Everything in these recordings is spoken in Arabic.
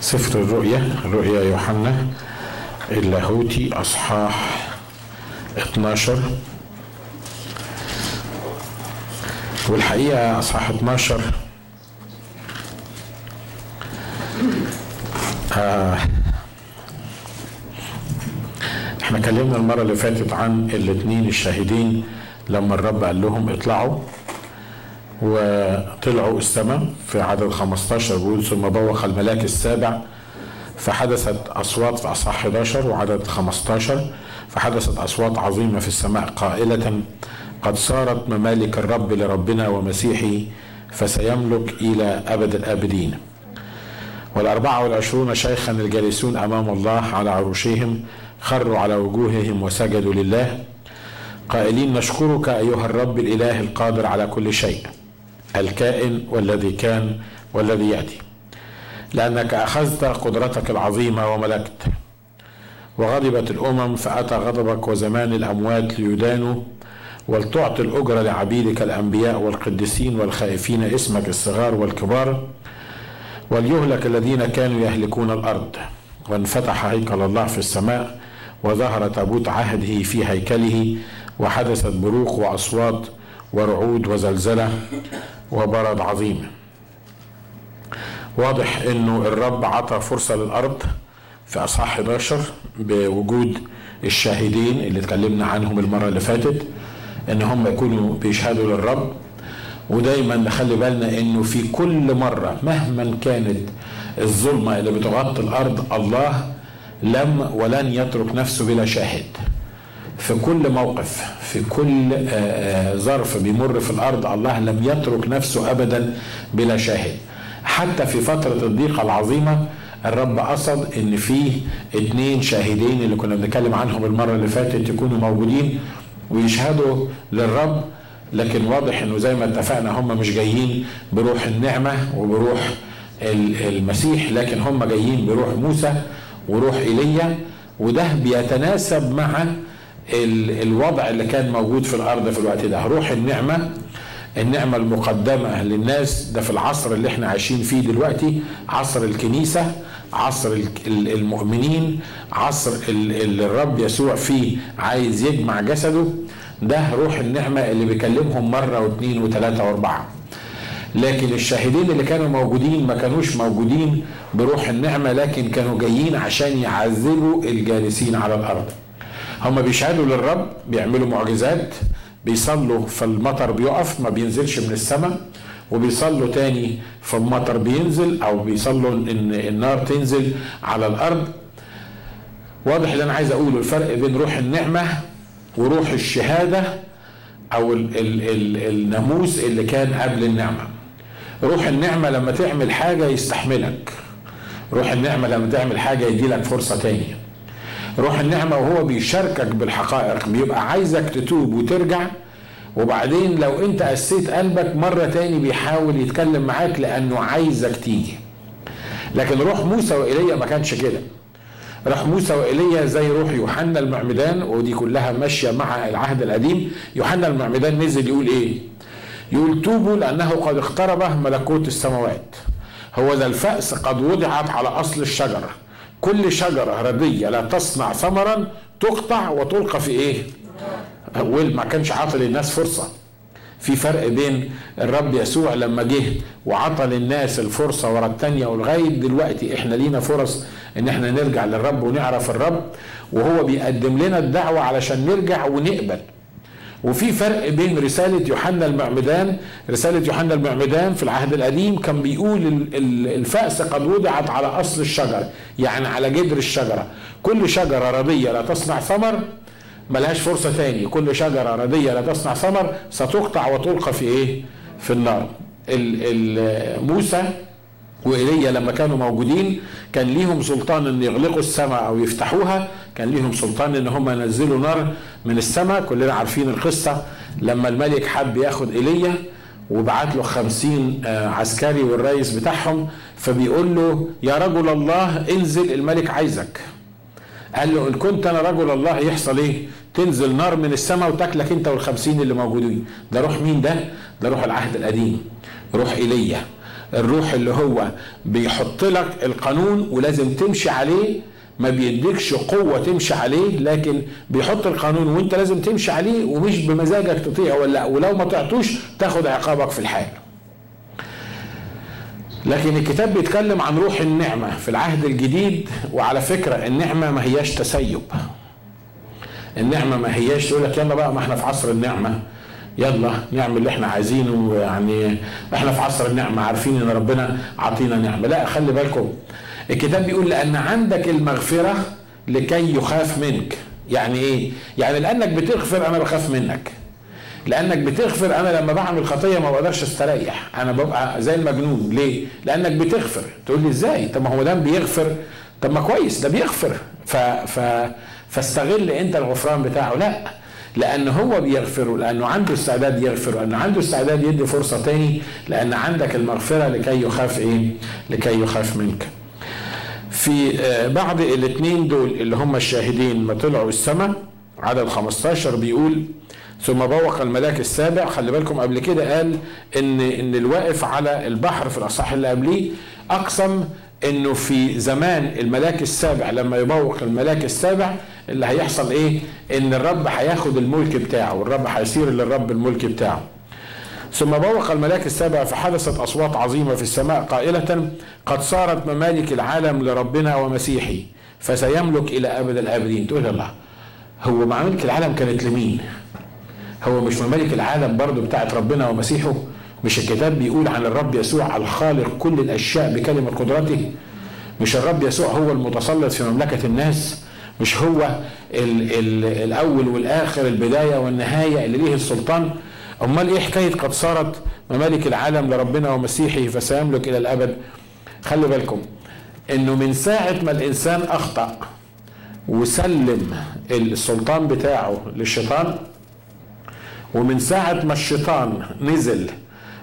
سفر الرؤيا رؤيا يوحنا اللاهوتي أصحاح 12 والحقيقة أصحاح 12 آه إحنا اتكلمنا المرة اللي فاتت عن الاثنين الشاهدين لما الرب قال لهم اطلعوا. وطلعوا السماء في عدد 15 بيقول ثم بوخ الملاك السابع فحدثت أصوات في أصحاح 11 وعدد 15 فحدثت أصوات عظيمة في السماء قائلة قد صارت ممالك الرب لربنا ومسيحه فسيملك إلى أبد الآبدين والأربعة والعشرون شيخا الجالسون أمام الله على عروشهم خروا على وجوههم وسجدوا لله قائلين نشكرك أيها الرب الإله القادر على كل شيء الكائن والذي كان والذي يأتي. لأنك أخذت قدرتك العظيمة وملكت. وغضبت الأمم فأتى غضبك وزمان الأموات ليدانوا ولتعطي الأجرة لعبيدك الأنبياء والقديسين والخائفين اسمك الصغار والكبار وليهلك الذين كانوا يهلكون الأرض. وانفتح هيكل الله في السماء وظهر تابوت عهده في هيكله وحدثت بروق وأصوات ورعود وزلزلة. وبرد عظيم. واضح إنه الرب عطى فرصة للأرض في أصحاح 11 بوجود الشاهدين اللي اتكلمنا عنهم المرة اللي فاتت إن هم يكونوا بيشهدوا للرب. ودايما نخلي بالنا إنه في كل مرة مهما كانت الظلمة اللي بتغطي الأرض الله لم ولن يترك نفسه بلا شاهد. في كل موقف في كل ظرف بيمر في الأرض الله لم يترك نفسه ابدا بلا شاهد. حتى في فترة الضيقة العظيمة الرب قصد إن في اتنين شاهدين اللي كنا بنتكلم عنهم المرة اللي فاتت يكونوا موجودين ويشهدوا للرب لكن واضح إنه زي ما اتفقنا هم مش جايين بروح النعمة وبروح المسيح لكن هم جايين بروح موسى وروح إيليا وده بيتناسب مع الوضع اللي كان موجود في الأرض في الوقت ده. روح النعمة. النعمة المقدمة للناس. ده في العصر اللي إحنا عايشين فيه دلوقتي. عصر الكنيسة. عصر المؤمنين. عصر اللي الرب يسوع فيه عايز يجمع جسده. ده روح النعمة اللي بيكلمهم مرة واثنين وثلاثة واربعة. لكن الشاهدين اللي كانوا موجودين ما كانوش موجودين بروح النعمة لكن كانوا جايين عشان يعذبوا الجالسين على الأرض. هم بيشهدوا للرب بيعملوا معجزات بيصلوا فالمطر بيقف ما بينزلش من السماء وبيصلوا تاني فالمطر بينزل أو بيصلوا إن النار تنزل على الأرض. واضح اللي أنا عايز أقوله الفرق بين روح النعمة وروح الشهادة أو ال ال ال الناموس اللي كان قبل النعمة. روح النعمة لما تعمل حاجة يستحملك. روح النعمة لما تعمل حاجة يديلك فرصة تانية. روح النعمة وهو بيشاركك بالحقائق. بيبقى عايزك تتوب وترجع. وبعدين لو انت قسيت قلبك مرة تاني بيحاول يتكلم معاك لأنه عايزك تيجي. لكن روح موسى وإيليا ما كانش كده. روح موسى وإيليا زي روح يوحنا المعمدان ودي كلها ماشية مع العهد القديم. يوحنا المعمدان نزل يقول إيه؟ يقول توبوا لأنه قد اقترب ملكوت السماوات. هو ذا الفأس قد وضعت على أصل الشجرة. كل شجرة ردية لا تصنع ثمرا تقطع وتلقى في إيه؟ أول ما كانش عاطي للناس فرصة. في فرق بين الرب يسوع لما جه وعطى للناس الفرصة ورا التانية ولغاية دلوقتي إحنا لينا فرص إن إحنا نرجع للرب ونعرف الرب وهو بيقدم لنا الدعوة علشان نرجع ونقبل. وفي فرق بين رسالة يوحنا المعمدان رسالة يوحنا المعمدان في العهد القديم كان بيقول الفأس قد وضعت على أصل الشجرة يعني على جدر الشجرة. كل شجرة رضية لا تصنع ثمر ملهاش فرصة تاني. كل شجرة ردية لا تصنع ثمر ستقطع وتلقى في إيه؟ في النار. موسى وإيليا لما كانوا موجودين كان ليهم سلطان أن يغلقوا السماء أو يفتحوها. كان ليهم سلطان إن هم ينزلوا نار من السماء كلنا عارفين القصة. لما الملك حب ياخد إيليا وبعت له خمسين عسكري والرئيس بتاعهم فبيقول له يا رجل الله انزل الملك عايزك. قال له إن كنت أنا رجل الله يحصل إيه؟ تنزل نار من السماء وتاكلك أنت والخمسين اللي موجودين. ده روح مين ده؟ ده روح العهد القديم روح إيليا. الروح اللي هو بيحط لك القانون ولازم تمشي عليه ما بيديكش قوة تمشي عليه لكن بيحط القانون وانت لازم تمشي عليه ومش بمزاجك تطيع ولا لا ولو ما طعتوش تاخد عقابك في الحال. لكن الكتاب بيتكلم عن روح النعمة في العهد الجديد وعلى فكرة النعمة ما هياش تسيب. النعمة ما هياش تقول لك يلا بقى ما إحنا في عصر النعمة. يلا نعمل اللي إحنا عايزينه يعني إحنا في عصر النعمة عارفين ان ربنا عطينا نعمة. لا خلي بالكم الكتاب بيقول لأن عندك المغفرة لكي يخاف منك. يعني إيه؟ يعني لأنك بتغفر أنا بخاف منك. لأنك بتغفر أنا لما بعمل خطية ما بقدرش استريح. أنا ببقى زي المجنون. ليه؟ لأنك بتغفر. تقول لي إزاي؟ طب ما هو ده بيغفر. طب ما كويس ده بيغفر. ف... ف... فاستغل أنت الغفران بتاعه. لا لأن هو بيغفر لأنه عنده استعداد يغفر لأنه عنده استعداد يدي فرصة تاني لأن عندك المغفرة لكي يخاف إيه؟ لكي يخاف منك. في بعض الاثنين دول اللي هم الشاهدين ما طلعوا السماء عدد 15 بيقول ثم بوق الملاك السابع خلي بالكم قبل كده قال إن إن الواقف على البحر في الأصحاح اللي قبليه أقسم إنه في زمان الملاك السابع لما يبوق الملاك السابع اللي هيحصل إيه؟ إن الرب هياخد الملك بتاعه والرب هيصير للرب الملك بتاعه. ثم بوق الملاك السابع فحدثت أصوات عظيمة في السماء قائلة قد صارت ممالك العالم لربنا ومسيحه فسيملك إلى أبد الأبدين. تقول الله هو ممالك العالم كانت لمين؟ هو مش ممالك العالم برضو بتاعت ربنا ومسيحه؟ مش الكتاب بيقول عن الرب يسوع الخالق كل الأشياء بكلمة قدرته؟ مش الرب يسوع هو المتسلط في مملكة الناس؟ مش هو ال ال الأول والآخر البداية والنهاية اللي ليه السلطان؟ أمال إيه حكاية قد صارت؟ ممالك العالم لربنا ومسيحه فسيملك إلى الأبد. خلي بالكم إنه من ساعة ما الإنسان أخطأ وسلم السلطان بتاعه للشيطان ومن ساعة ما الشيطان نزل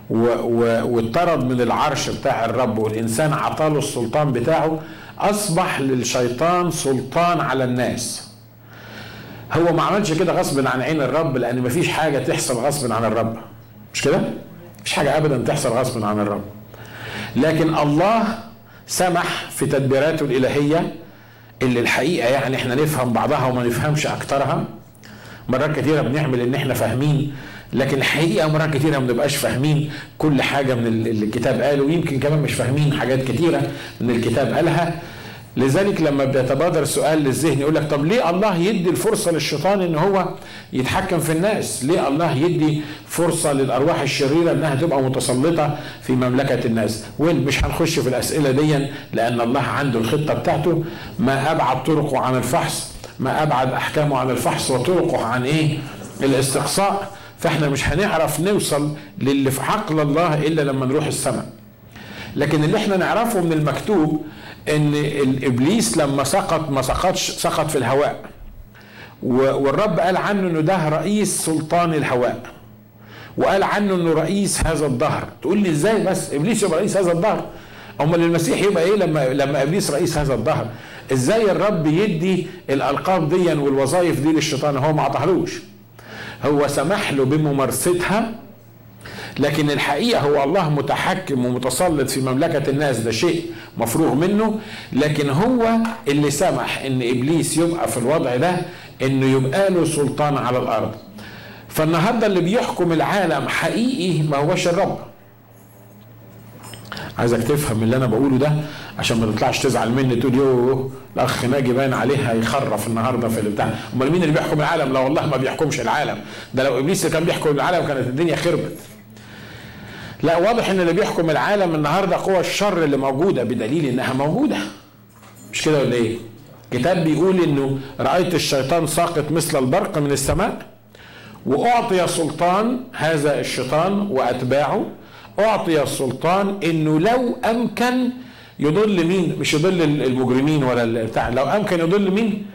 واتطرد من العرش بتاع الرب والإنسان عطاله السلطان بتاعه أصبح للشيطان سلطان على الناس. هو ما عملش كده غصب عن عين الرب لأن مفيش حاجة تحصل غصب عن الرب. مش كده؟ مفيش حاجة أبدا تحصل غصب عن الرب. لكن الله سمح في تدبيراته الإلهية اللي الحقيقة يعني إحنا نفهم بعضها وما نفهمش أكترها. مرات كتيرة بنعمل إن إحنا فاهمين لكن الحقيقة مرات كتيرة ما بنبقاش فاهمين كل حاجة من اللي الكتاب قاله. ويمكن كمان مش فاهمين حاجات كتيرة من الكتاب قالها. لذلك لما بيتبادر سؤال للذهن يقول لك طب ليه الله يدي الفرصة للشيطان إن هو يتحكم في الناس؟ ليه الله يدي فرصة للأرواح الشريرة إنها تبقى متسلطة في مملكة الناس؟ وين مش هنخش في الأسئلة دي لأن الله عنده الخطة بتاعته ما أبعد طرقه عن الفحص ما أبعد أحكامه عن الفحص وطرقه عن إيه؟ الاستقصاء فإحنا مش هنعرف نوصل للي في عقل الله إلا لما نروح السماء. لكن اللي إحنا نعرفه من المكتوب إن الابليس لما سقط ما سقطش سقط في الهواء. والرب قال عنه إنه ده رئيس سلطان الهواء. وقال عنه إنه رئيس هذا الدهر، تقول لي إزاي بس إبليس يبقى رئيس هذا الدهر؟ أمال المسيح يبقى إيه لما لما إبليس رئيس هذا الدهر؟ إزاي الرب يدي الألقاب دي والوظائف دي للشيطان هو ما عطاهلوش هو سمح له بممارستها لكن الحقيقة هو الله متحكم ومتسلط في مملكة الناس ده شيء مفروغ منه. لكن هو اللي سمح إن إبليس يبقى في الوضع ده إنه يبقى له سلطان على الأرض. فالنهاردة اللي بيحكم العالم حقيقي ما هوش الرب. عايزك تفهم اللي أنا بقوله ده عشان ما تطلعش تزعل مني تقول يوه الاخ ناجي باين عليه هيخرف النهارده في البتاع أمال مين اللي بيحكم العالم؟ لا والله ما بيحكمش العالم. ده لو إبليس اللي كان بيحكم العالم كانت الدنيا خربت. لا واضح إن اللي بيحكم العالم النهارده قوى الشر اللي موجودة بدليل إنها موجودة. مش كده ولا إيه؟ كتاب بيقول إنه رأيت الشيطان ساقط مثل البرق من السماء وأعطي سلطان هذا الشيطان وأتباعه. أعطي السلطان إنه لو أمكن يضل مين؟ مش يضل المجرمين ولا بتاع لو أمكن يضل مين؟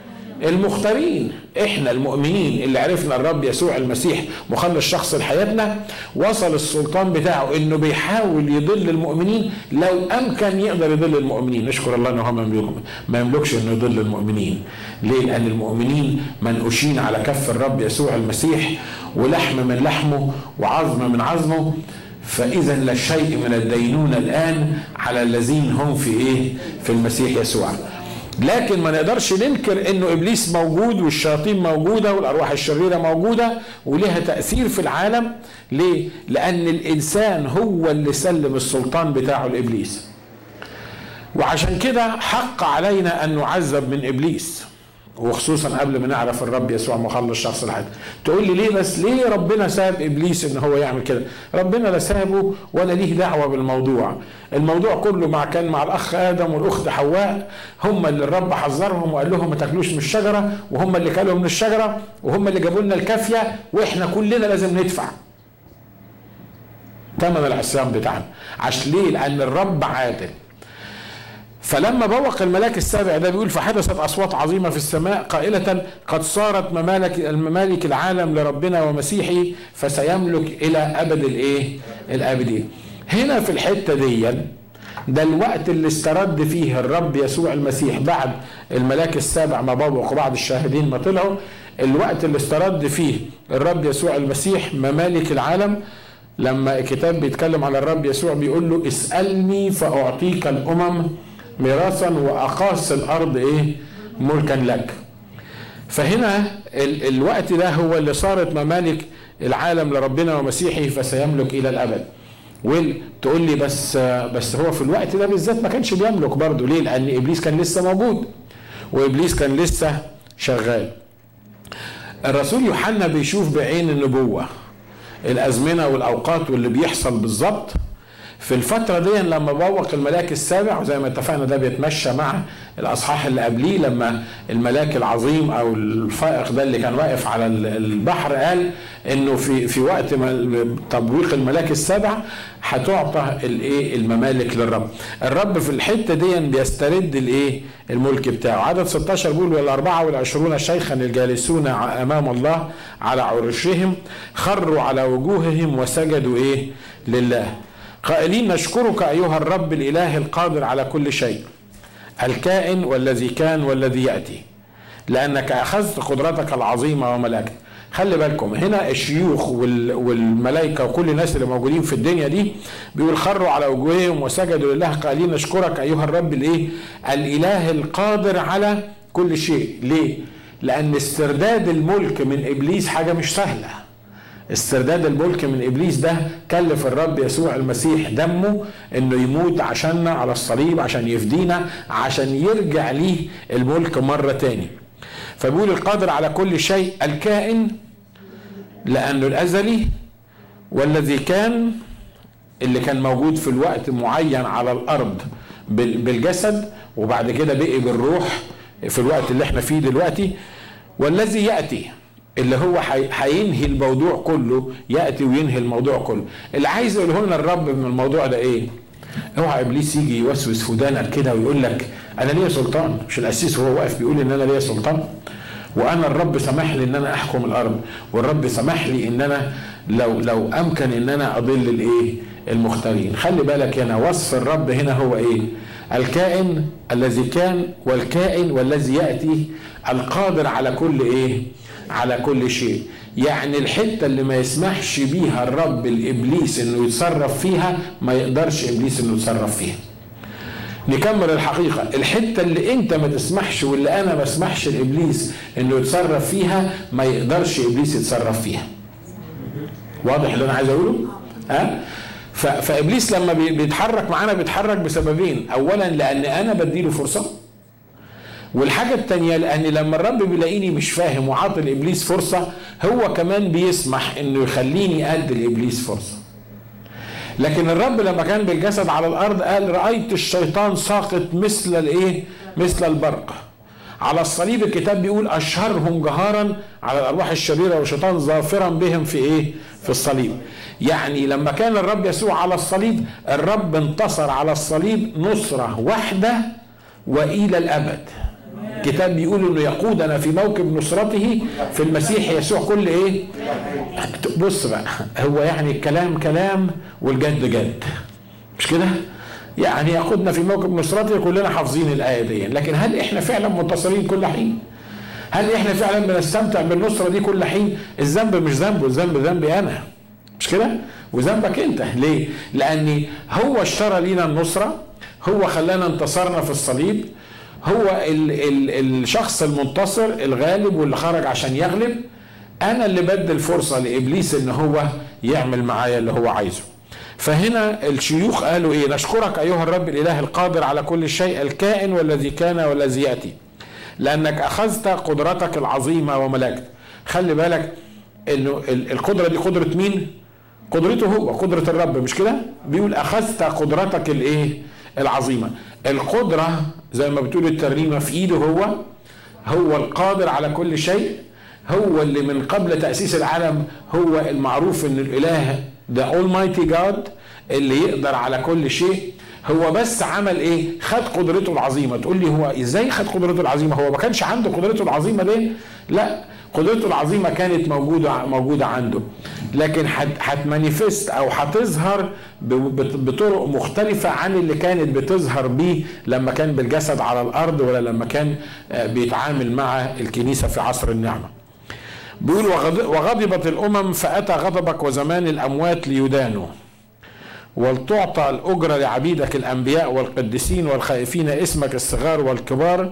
المختارين. إحنا المؤمنين اللي عرفنا الرب يسوع المسيح مخلص شخص لحياتنا وصل السلطان بتاعه إنه بيحاول يضل المؤمنين لو أمكن يقدر يضل المؤمنين. نشكر الله إنه هو ما يملكش إنه يضل المؤمنين. ليه؟ لأن المؤمنين منقوشين على كف الرب يسوع المسيح ولحم من لحمه وعظم من عظمه. فإذا لا شيء من الدينونة الآن على الذين هم في إيه؟ في المسيح يسوع. لكن ما نقدرش ننكر إنه إبليس موجود والشياطين موجودة والأرواح الشريرة موجودة ولها تأثير في العالم. ليه؟ لأن الإنسان هو اللي سلم السلطان بتاعه لإبليس. وعشان كده حق علينا أن نعذب من إبليس. وخصوصا قبل ما نعرف الرب يسوع مخلص شخص الحياة تقول لي ليه بس ليه ربنا ساب إبليس إن هو يعمل كده؟ ربنا لا سابه ولا ليه دعوة بالموضوع. الموضوع كله مع كان مع الأخ آدم والأخت حواء هم اللي الرب حذرهم وقال لهم ما تاكلوش من الشجرة وهم اللي كلوا من الشجرة وهم اللي جابوا لنا الكافية وإحنا كلنا لازم ندفع. ثمن العصيان بتاعنا. عشان ليه؟ لأن الرب عادل. فلما بوق الملاك السابع ده بيقول فحدثت أصوات عظيمة في السماء قائلة قد صارت ممالك الممالك العالم لربنا ومسيحه فسيملك إلى أبد الإيه؟ الابدين. هنا في الحتة دي ده الوقت اللي استرد فيه الرب يسوع المسيح بعد الملاك السابع ما بوق وبعد الشاهدين ما طلعوا الوقت اللي استرد فيه الرب يسوع المسيح ممالك العالم لما الكتاب بيتكلم على الرب يسوع بيقول له اسألني فأعطيك الأمم ميراثا واقاص الأرض إيه؟ ملكا لك. فهنا ال الوقت ده هو اللي صارت ممالك العالم لربنا ومسيحه فسيملك إلى الأبد. وتقول لي بس بس هو في الوقت ده بالذات ما كانش بيملك برضه. ليه؟ لأن إبليس كان لسه موجود وإبليس كان لسه شغال. الرسول يوحنا بيشوف بعين النبوة الأزمنة والأوقات واللي بيحصل بالظبط في الفترة دي لما بوق الملاك السابع وزي ما اتفقنا ده بيتمشى مع الأصحاح اللي قبليه لما الملاك العظيم أو الفائق ده اللي كان واقف على البحر قال إنه في في وقت تبويق الملاك السابع هتعطى الإيه الممالك للرب. الرب في الحتة دي بيسترد الإيه الملك بتاعه. عدد 16 بيقول والأربعة والعشرون شيخا الجالسون أمام الله على عرشهم خروا على وجوههم وسجدوا إيه لله. قائلين نشكرك أيها الرب الإله القادر على كل شيء الكائن والذي كان والذي يأتي لأنك أخذت قدرتك العظيمة وملكت خلي بالكم هنا الشيوخ والملائكة وكل الناس اللي موجودين في الدنيا دي بيقول خروا على وجوههم وسجدوا لله. قائلين نشكرك أيها الرب الإيه؟ الإله القادر على كل شيء. ليه؟ لأن استرداد الملك من إبليس حاجة مش سهلة. استرداد الملك من إبليس ده كلف الرب يسوع المسيح دمه إنه يموت عشاننا على الصليب عشان يفدينا عشان يرجع ليه الملك مرة تاني. فبيقول القادر على كل شيء الكائن لأنه الأزلي والذي كان اللي كان موجود في الوقت معين على الأرض بالجسد وبعد كده بقي بالروح في الوقت اللي إحنا فيه دلوقتي والذي يأتي اللي هو هينهي الموضوع كله يأتي وينهي الموضوع كله. اللي عايز يقوله لنا الرب من الموضوع ده إيه؟ اوعى إبليس يجي يوسوس في ودانك كده ويقول لك أنا ليا سلطان مش القسيس وهو واقف بيقول إن أنا ليا سلطان؟ وأنا الرب سمح لي إن أنا أحكم الأرض والرب سمح لي إن أنا لو لو أمكن إن أنا أضل الإيه؟ المختارين. خلي بالك هنا وصف الرب هنا هو إيه؟ الكائن الذي كان والكائن والذي يأتي القادر على كل إيه؟ على كل شيء. يعني الحتة اللي ما يسمحش بيها الرب الإبليس إنه يتصرف فيها ما يقدرش إبليس إنه يتصرف فيها. نكمل الحقيقة. الحتة اللي أنت ما تسمحش واللي أنا ما أسمحش لإبليس إنه يتصرف فيها ما يقدرش إبليس يتصرف فيها. واضح اللي أنا عايز أقوله؟ ها؟ فإبليس لما بيتحرك معانا بيتحرك بسببين. اولا لأن أنا بديله فرصة. والحاجة التانية لأن لما الرب بيلاقيني مش فاهم وعاطي لإبليس فرصة هو كمان بيسمح إنه يخليني أدي لإبليس فرصة لكن الرب لما كان بالجسد على الأرض قال رأيت الشيطان ساقط مثل الإيه؟ مثل البرق على الصليب الكتاب بيقول أشهرهم جهارا على الأرواح الشريرة والشيطان ظافرا بهم في إيه؟ في الصليب يعني لما كان الرب يسوع على الصليب الرب انتصر على الصليب نصرة واحدة وإلى الأبد الكتاب بيقول إنه يقودنا في موكب نصرته في المسيح يسوع كل إيه؟ بص بقى هو يعني الكلام كلام والجد جد. مش كده؟ يعني يقودنا في موكب نصرته كلنا حافظين الآية دي. لكن هل إحنا فعلا منتصرين كل حين؟ هل إحنا فعلا بنستمتع بالنصرة دي كل حين؟ الذنب مش ذنبه الذنب ذنبي أنا. مش كده؟ وذنبك أنت. ليه؟ لأن هو اشترى لينا النصرة هو خلانا انتصرنا في الصليب هو ال ال الشخص المنتصر الغالب واللي خرج عشان يغلب. أنا اللي بدي الفرصة لإبليس إن هو يعمل معايا اللي هو عايزه. فهنا الشيوخ قالوا إيه؟ نشكرك أيها الرب الإله القادر على كل شيء الكائن والذي كان والذي يأتي. لأنك أخذت قدرتك العظيمة وملكت. خلي بالك إنه القدرة دي قدرة مين؟ قدرته هو قدرة الرب مش كده؟ بيقول أخذت قدرتك الإيه؟ العظيمة. القدرة زي ما بتقول الترنيمة في إيده هو هو القادر على كل شيء هو اللي من قبل تأسيس العالم هو المعروف إن الإله ده Almighty God اللي يقدر على كل شيء. هو بس عمل إيه؟ خد قدرته العظيمة. تقول لي هو إزاي خد قدرته العظيمة؟ هو ما كانش عنده قدرته العظيمة دي لا قدرته العظيمة كانت موجودة موجودة عنده. لكن هتمانيفست أو هتظهر بطرق مختلفة عن اللي كانت بتظهر بيه لما كان بالجسد على الأرض ولا لما كان آه، بيتعامل مع الكنيسة في عصر النعمة. بيقول وغضبت الأمم فأتى غضبك وزمان الأموات ليدانوا. ولتعطى الاجره لعبيدك الأنبياء والقديسين والخائفين اسمك الصغار والكبار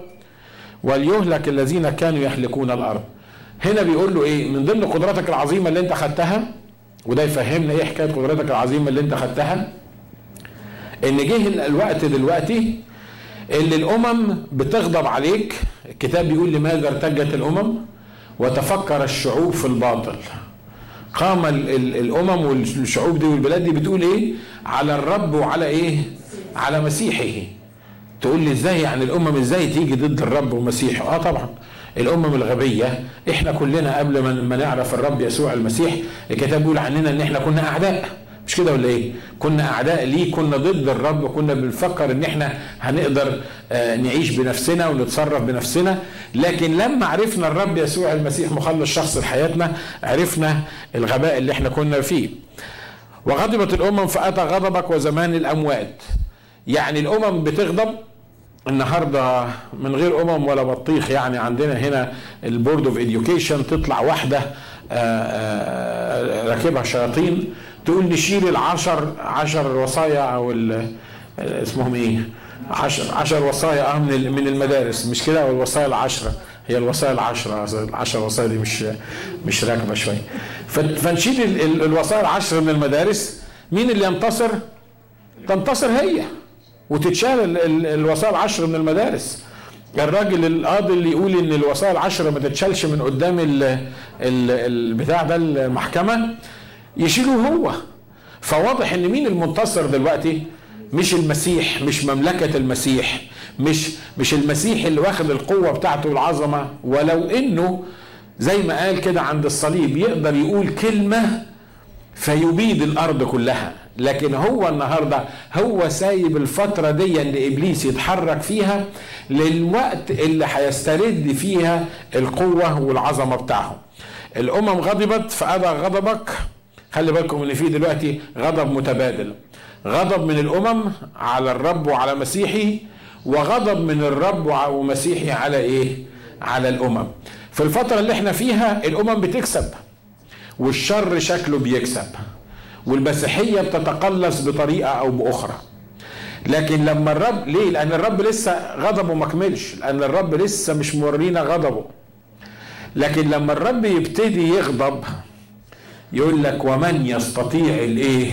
وليهلك الذين كانوا يهلكون الأرض. هنا بيقول له إيه؟ من ضمن قدراتك العظيمة اللي أنت خدتها وده يفهمنا إيه حكاية قدراتك العظيمة اللي أنت خدتها إن جه الوقت دلوقتي اللي الأمم بتغضب عليك الكتاب بيقول لماذا ارتجت الأمم؟ وتفكر الشعوب في الباطل. قام الأمم والشعوب دي والبلاد دي بتقول إيه؟ على الرب وعلى إيه؟ على مسيحه. تقول لي إزاي يعني الأمم إزاي تيجي ضد الرب ومسيحه؟ آه طبعا. الأمم الغبية إحنا كلنا قبل ما نعرف الرب يسوع المسيح الكتاب بيقول عننا إن إحنا كنا أعداء. مش كده ولا إيه؟ كنا أعداء ليه؟ كنا ضد الرب كنا بنفكر إن إحنا هنقدر آه، نعيش بنفسنا ونتصرف بنفسنا. لكن لما عرفنا الرب يسوع المسيح مخلص شخصي لحياتنا عرفنا الغباء اللي إحنا كنا فيه. وغضبت الأمم فأتى غضبك وزمان الأموات. يعني الأمم بتغضب النهارده من غير أمم ولا بطيخ يعني عندنا هنا ال Board of Education تطلع واحدة آه، آه، راكبها شياطين تقول نشيل العشر عشر وصايا أو اسمهم إيه؟ عشر عشر وصايا من من المدارس مش كده؟ أو الوصايا العشرة. هي الوصايا العشرة العشر وصايا دي مش مش راكبة شوية. فنشيل الوصايا العشر من المدارس مين اللي ينتصر؟ تنتصر هي. وتتشال الوصايا العشر من المدارس. الراجل القاضي اللي يقول إن الوصايا العشر ما تتشالش من قدام البتاع ده المحكمة يشيله هو. فواضح إن مين المنتصر دلوقتي؟ مش المسيح مش مملكة المسيح مش مش المسيح اللي واخد القوة بتاعته والعظمة ولو إنه زي ما قال كده عند الصليب يقدر يقول كلمة فيبيد الأرض كلها. لكن هو النهارده هو سايب الفترة دي ان إبليس يتحرك فيها للوقت اللي هيسترد فيها القوة والعظمة بتاعهم. الأمم غضبت فابى غضبك. خلي بالكم إن في دلوقتي غضب متبادل. غضب من الأمم على الرب وعلى مسيحه وغضب من الرب ومسيحه على إيه؟ على الأمم. في الفترة اللي إحنا فيها الأمم بتكسب. والشر شكله بيكسب والمسيحية بتتقلص بطريقة أو بأخرى. لكن لما الرب ليه؟ لأن الرب لسه غضبه ما كملش لأن الرب لسه مش مورينا غضبه. لكن لما الرب يبتدي يغضب يقول لك ومن يستطيع الإيه؟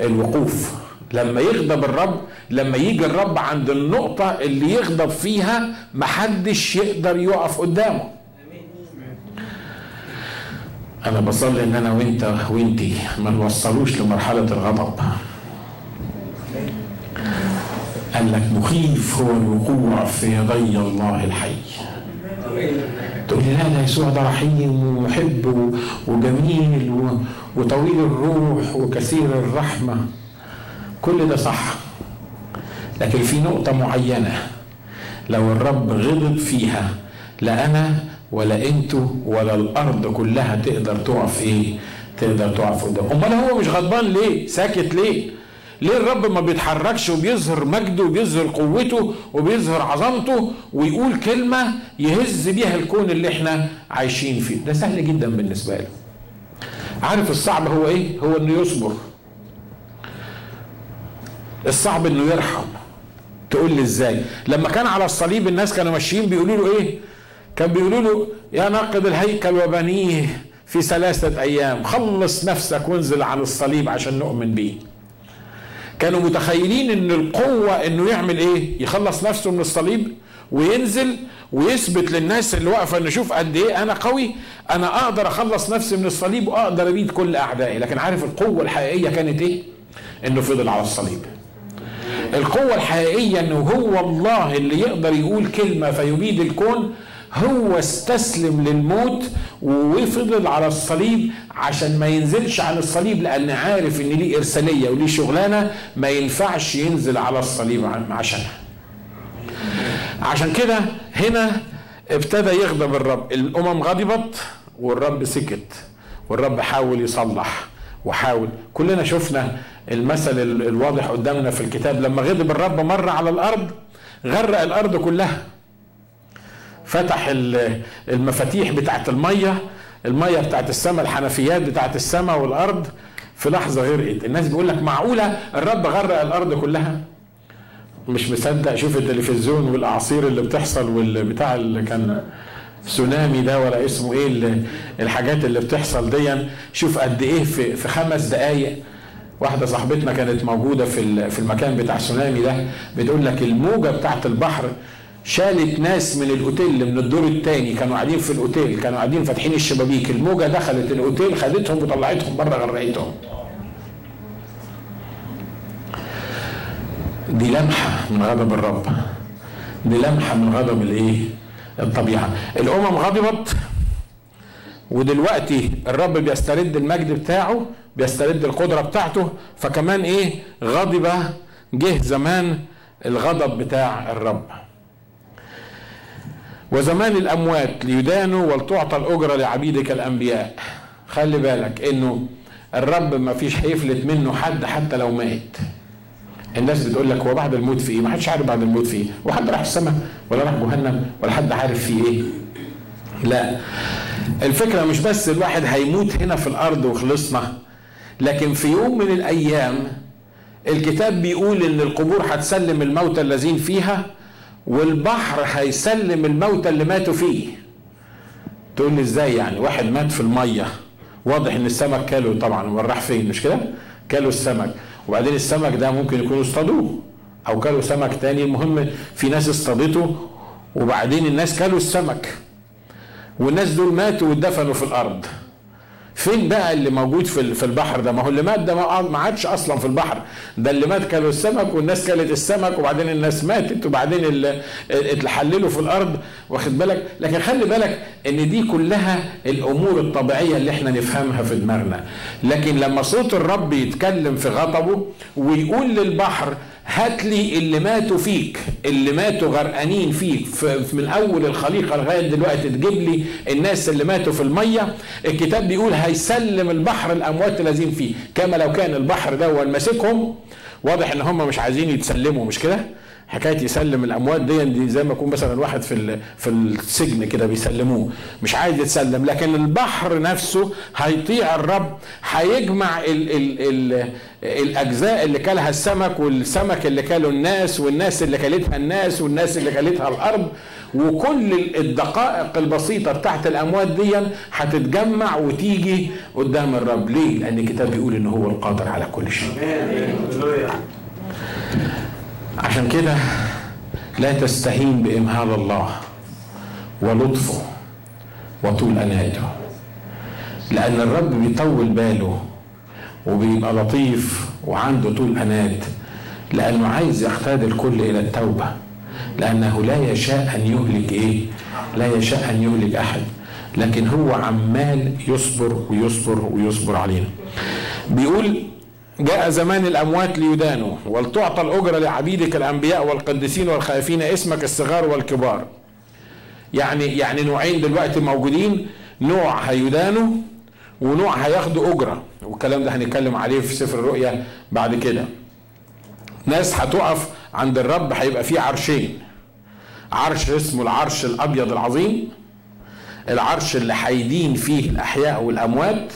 الوقوف. لما يغضب الرب لما يجي الرب عند النقطة اللي يغضب فيها محدش يقدر يقف قدامه. أنا بصلي إن أنا وأنت وأنتي ما نوصلوش لمرحلة الغضب. قال لك مخيف هو الوقوع في يدي الله الحي. تقول لي لا يسوع ده رحيم ومحب وجميل وطويل الروح وكثير الرحمة. كل ده صح. لكن في نقطة معينة لو الرب غضب فيها لا أنا ولا أنتوا ولا الأرض كلها تقدر تقف إيه؟ تقدر تقف قدام. أمال هو مش غضبان ليه؟ ساكت ليه؟ ليه الرب ما بيتحركش وبيظهر مجده وبيظهر قوته وبيظهر عظمته ويقول كلمة يهز بيها الكون اللي إحنا عايشين فيه؟ ده سهل جدا بالنسبة له. عارف الصعب هو إيه؟ هو انه يصبر. الصعب انه يرحم. تقول لي إزاي؟ لما كان على الصليب الناس كانوا ماشيين بيقولوا له إيه؟ كان بيقولوا له يا ناقد الهيكل وبنيه في ثلاثة أيام خلص نفسك وانزل عن الصليب عشان نؤمن بيه. كانوا متخيلين إن القوة إنه يعمل إيه؟ يخلص نفسه من الصليب وينزل ويثبت للناس اللي واقفة ان شوف قد إيه أنا قوي أنا أقدر أخلص نفسي من الصليب وأقدر أبيد كل أعدائي. لكن عارف القوة الحقيقية كانت إيه؟ إنه فضل على الصليب. القوة الحقيقية إنه هو الله اللي يقدر يقول كلمة فيبيد الكون هو استسلم للموت وفضل على الصليب عشان ما ينزلش عن الصليب لأن عارف إن ليه إرسالية وليه شغلانة ما ينفعش ينزل على الصليب عشانها. عشان كده هنا ابتدى يغضب الرب. الأمم غضبت والرب سكت والرب حاول يصلح وحاول. كلنا شفنا المثل الواضح قدامنا في الكتاب. لما غضب الرب مر على الأرض غرق الأرض كلها. فتح المفاتيح بتاعت المية المية بتاعت السماء الحنفيات بتاعت السماء والأرض في لحظة غرقت الناس بيقول لك معقولة؟ الرب غرق الأرض كلها. مش مصدق. شوف التلفزيون والأعاصير اللي بتحصل والبتاع اللي كان تسونامي ده ولا اسمه إيه الحاجات اللي بتحصل دي شوف قد إيه في في خمس دقائق واحدة صاحبتنا كانت موجودة في في المكان بتاع تسونامي ده بتقول لك الموجة بتاعت البحر شالت ناس من الأوتيل من الدور الثاني كانوا قاعدين في الأوتيل كانوا قاعدين فاتحين الشبابيك. الموجة دخلت الأوتيل خدتهم وطلعتهم بره غرقتهم. دي لمحة من غضب الرب. دي لمحة من غضب الإيه؟ الطبيعة. الأمم غضبت ودلوقتي الرب بيسترد المجد بتاعه بيسترد القدرة بتاعته. فكمان إيه؟ غضب جه زمان الغضب بتاع الرب. وزمان الأموات ليدانوا ولتعطى الاجره لعبيدك الأنبياء خلي بالك إنه الرب ما فيش هيفلت منه حد حتى لو مات الناس بتقول لك هو بعد الموت في إيه؟ ما حدش عارف بعد الموت في إيه، وحد راح السماء ولا راح جهنم ولا حد عارف في إيه. لا الفكرة مش بس الواحد هيموت هنا في الأرض وخلصنا لكن في يوم من الأيام الكتاب بيقول إن القبور هتسلم الموتى الذين فيها والبحر هيسلم الموتى اللي ماتوا فيه. تقول لي إزاي يعني؟ واحد مات في المية. واضح إن السمك كاله طبعا وراح فين مش كده؟ كالوا السمك. وبعدين السمك ده ممكن يكونوا اصطادوه. أو كلوا سمك تاني المهم في ناس اصطادته وبعدين الناس كلوا السمك. والناس دول ماتوا واتدفنوا في الأرض. فين بقى اللي موجود في في البحر ده؟ ما هو اللي مات ده ما عادش أصلا في البحر. ده اللي مات كلوا السمك والناس كلت السمك وبعدين الناس ماتت وبعدين اللي اتحللوا في الأرض. واخد بالك؟ لكن خلي بالك إن دي كلها الأمور الطبيعية اللي إحنا نفهمها في دماغنا. لكن لما صوت الرب يتكلم في غضبه ويقول للبحر هات لي اللي ماتوا فيك اللي ماتوا غرقانين فيك من أول الخليقة لغاية دلوقتي تجيب لي الناس اللي ماتوا في المية. الكتاب بيقول هيسلم البحر الأموات الذين فيه كما لو كان البحر ده ماسكهم واضح إن هم مش عايزين يتسلموا مش كده؟ حكاية يسلم الأموات دي, دي زي ما يكون مثلا واحد في في السجن كده بيسلموه. مش عايز يتسلم لكن البحر نفسه هيطيع الرب هيجمع ال ال ال الأجزاء اللي كلها السمك والسمك اللي كله الناس والناس اللي كلتها الناس والناس اللي كلتها الأرض. وكل الدقائق البسيطة بتاعت الأموات دي هتتجمع وتيجي قدام الرب. ليه؟ لأن الكتاب بيقول إن هو القادر على كل شيء. عشان كده لا تستهين بإمهال الله ولطفه وطول أناته لأن الرب بيطول باله وبيبقى لطيف وعنده طول أنات لأنه عايز يقتاد الكل إلى التوبة لأنه لا يشاء أن يهلك إيه؟ لا يشاء أن يهلك أحد لكن هو عمال يصبر ويصبر ويصبر علينا بيقول جاء زمان الأموات ليدانوا ولتعطى الأجرة لعبيدك الأنبياء والقديسين والخائفين اسمك الصغار والكبار. يعني يعني نوعين دلوقتي موجودين نوع هيدانوا ونوع هياخدوا أجرة. والكلام ده هنتكلم عليه في سفر الرؤيا بعد كده. ناس هتقف عند الرب هيبقى فيه عرشين. عرش اسمه العرش الأبيض العظيم. العرش اللي هيدين فيه الأحياء والأموات.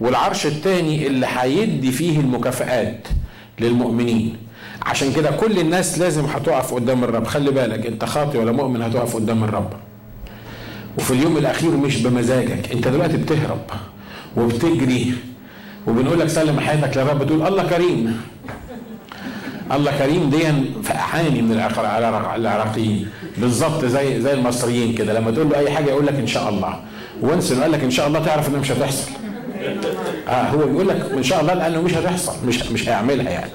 والعرش الثاني اللي هيدي فيه المكافآت للمؤمنين. عشان كده كل الناس لازم هتقف قدام الرب. خلي بالك انت خاطي ولا مؤمن هتقف قدام الرب. وفي اليوم الأخير مش بمزاجك. انت دلوقتي بتهرب وبتجري وبنقول لك سلم حياتك للرب. تقول الله كريم. الله كريم دي فقعاني من العراقيين. بالظبط زي زي المصريين كده. لما تقول له اي حاجة يقول لك إن شاء الله. وانس قال لك إن شاء الله تعرف إنها مش هتحصل. آه هو بيقول لك إن شاء الله لأنه مش هتحصل مش مش هيعملها يعني.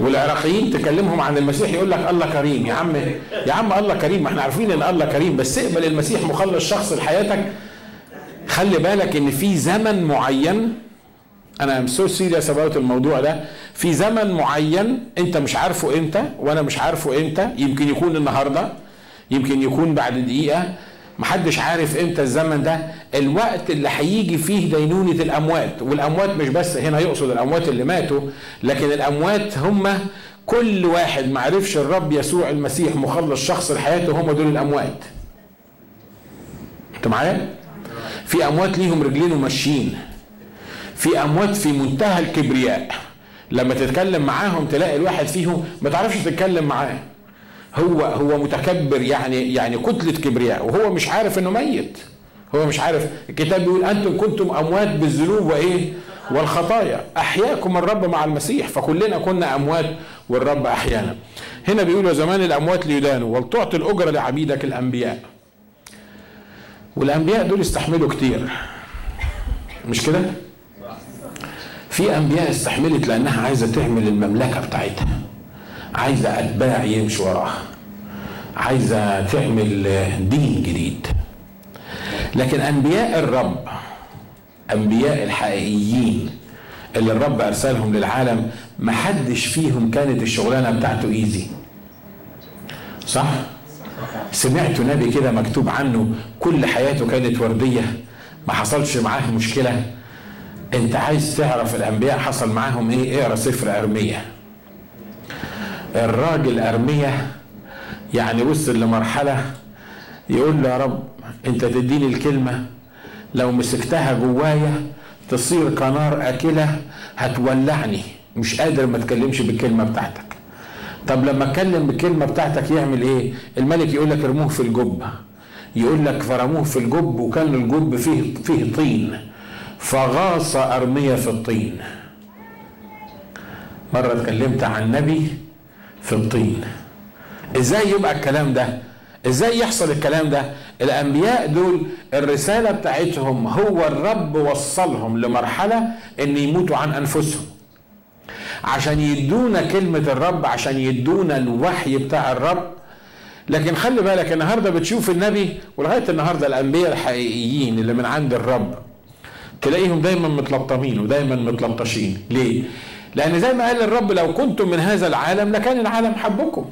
والعراقيين تكلمهم عن المسيح يقول لك الله كريم. يا عم يا عم الله كريم ما إحنا عارفين إن الله كريم بس اقبل المسيح مخلص شخصي لحياتك خلي بالك إن في زمن معين أنا I'm so serious الموضوع ده. في زمن معين أنت مش عارفه إمتى وأنا مش عارفه إمتى. يمكن يكون النهارده يمكن يكون بعد دقيقة. محدش عارف إمتى الزمن ده. الوقت اللي هيجي فيه دينونة الأموات والأموات مش بس هنا يقصد الأموات اللي ماتوا لكن الأموات هم كل واحد ما عرفش الرب يسوع المسيح مخلص شخص لحياته هم دول الأموات. انت معايا؟ في أموات ليهم رجلين وماشيين. في أموات في منتهى الكبرياء. لما تتكلم معاهم تلاقي الواحد فيهم ما تعرفش تتكلم معاه. هو هو متكبر يعني يعني كتلة كبرياء وهو مش عارف إنه ميت. هو مش عارف. الكتاب بيقول أنتم كنتم أموات بالذنوب وإيه؟ والخطايا. أحياكم الرب مع المسيح فكلنا كنا أموات والرب أحيانا. هنا بيقول زمان الأموات ليدانوا ولتعطي الاجره لعبيدك الأنبياء. والأنبياء دول استحملوا كتير. مش كده؟ في أنبياء استحملت لأنها عايزة تعمل المملكة بتاعتها. عايزة أتباع يمشوا وراها. عايزة تعمل دين جديد. لكن أنبياء الرب أنبياء الحقيقيين اللي الرب أرسلهم للعالم ما حدش فيهم كانت الشغلانة بتاعته ايزي صح؟ سمعت نبي كده مكتوب عنه كل حياته كانت وردية ما حصلش معاه مشكلة. أنت عايز تعرف الأنبياء حصل معاهم إيه؟ اقرأ سفر أرمية. الراجل أرمية يعني وصل لمرحلة يقول له يا رب انت تديني الكلمة لو مسكتها جوايا تصير كنار أكلة هتولعني مش قادر ما اتكلمش بالكلمة بتاعتك. طب لما أتكلم بالكلمة بتاعتك يعمل إيه؟ الملك يقول لك ارموه في الجب يقول لك فرموه في الجب وكان الجب فيه فيه طين. فغاص أرمية في الطين. مرة اتكلمت عن نبي في الطين. إزاي يبقى الكلام ده؟ إزاي يحصل الكلام ده؟ الأنبياء دول الرسالة بتاعتهم هو الرب وصلهم لمرحلة إن يموتوا عن أنفسهم. عشان يدونا كلمة الرب عشان يدونا الوحي بتاع الرب. لكن خلي بالك النهارده بتشوف النبي ولغاية النهارده الأنبياء الحقيقيين اللي من عند الرب تلاقيهم دايما متلطمين ودايما متلطشين ليه؟ لأن زي ما قال الرب لو كنتم من هذا العالم لكان العالم حبكم.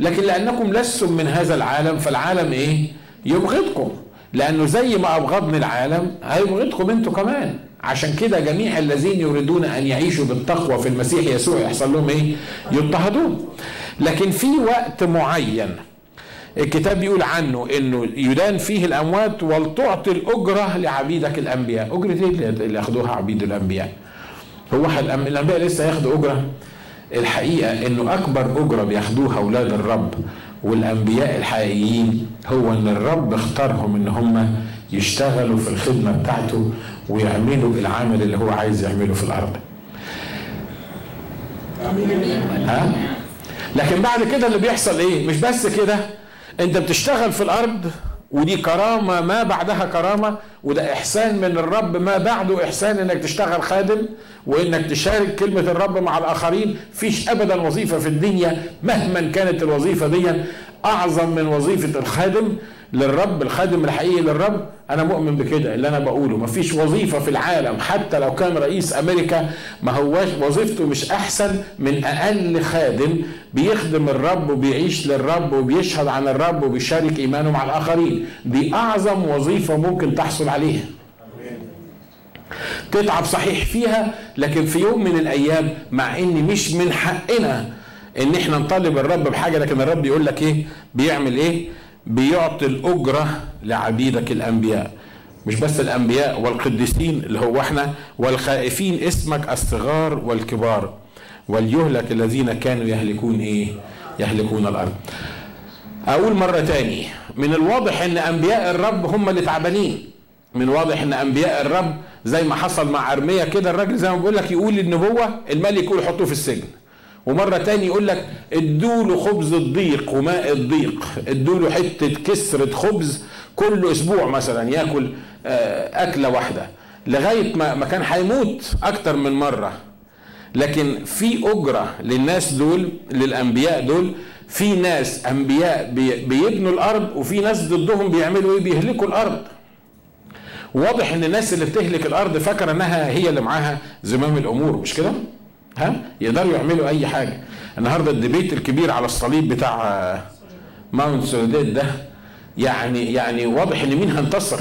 لكن لأنكم لستم من هذا العالم فالعالم إيه؟ يبغضكم. لأنه زي ما أبغضني العالم هيبغضكم أنتوا كمان. عشان كده جميع الذين يريدون أن يعيشوا بالتقوى في المسيح يسوع يحصل لهم إيه؟ يضطهدون. لكن في وقت معين الكتاب بيقول عنه إنه يدان فيه الأموات ولتعطي الأجرة لعبيدك الأنبياء. أجرة إيه اللي ياخدوها عبيد الأنبياء؟ هو الأنبياء لسه ياخدوا أجرة؟ الحقيقة إنه أكبر أجرة بياخدوها أولاد الرب والأنبياء الحقيقيين هو إن الرب اختارهم إن هم يشتغلوا في الخدمة بتاعته ويعملوا العمل اللي هو عايز يعمله في الأرض. ها؟ لكن بعد كده اللي بيحصل إيه؟ مش بس كده أنت بتشتغل في الأرض ودي كرامة ما بعدها كرامة وده إحسان من الرب ما بعده إحسان إنك تشتغل خادم وإنك تشارك كلمة الرب مع الآخرين. فيش أبدا وظيفة في الدنيا مهما كانت الوظيفة دي أعظم من وظيفة الخادم. للرب الخادم الحقيقي للرب أنا مؤمن بكده اللي أنا بقوله. مفيش وظيفة في العالم حتى لو كان رئيس أمريكا ما هواش وظيفته مش أحسن من أقل خادم بيخدم الرب وبيعيش للرب وبيشهد عن الرب وبيشارك إيمانه مع الآخرين. دي أعظم وظيفة ممكن تحصل عليها. تتعب صحيح فيها لكن في يوم من الأيام مع إن مش من حقنا إن إحنا نطالب الرب بحاجة لكن الرب يقول لك إيه؟ بيعمل إيه؟ بيعطي الأجرة لعبيدك الأنبياء. مش بس الأنبياء والقديسين اللي هو إحنا والخائفين اسمك الصغار والكبار. وليهلك الذين كانوا يهلكون إيه؟ يهلكون الأرض. أقول مرة تاني من الواضح إن أنبياء الرب هم اللي تعبانين. من واضح إن أنبياء الرب زي ما حصل مع أرميا كده الراجل زي ما بقول لك يقول النبوة الملك يقول حطوه في السجن. ومرة تاني يقول لك ادوا له خبز الضيق وماء الضيق ادوا له حتة كسرة خبز كل أسبوع مثلا ياكل آه، أكلة واحدة. لغاية ما كان هيموت أكتر من مرة. لكن في أجرة للناس دول للأنبياء دول. في ناس أنبياء بيبنوا الأرض وفي ناس ضدهم بيعملوا إيه؟ بيهلكوا الأرض. واضح إن الناس اللي بتهلك الأرض فاكرة إنها هي اللي معاها زمام الأمور مش كده؟ ها؟ يقدروا يعملوا أي حاجة. النهارده ال debate الكبير على الصليب بتاع Mount Soledad ده يعني يعني واضح إن مين هينتصر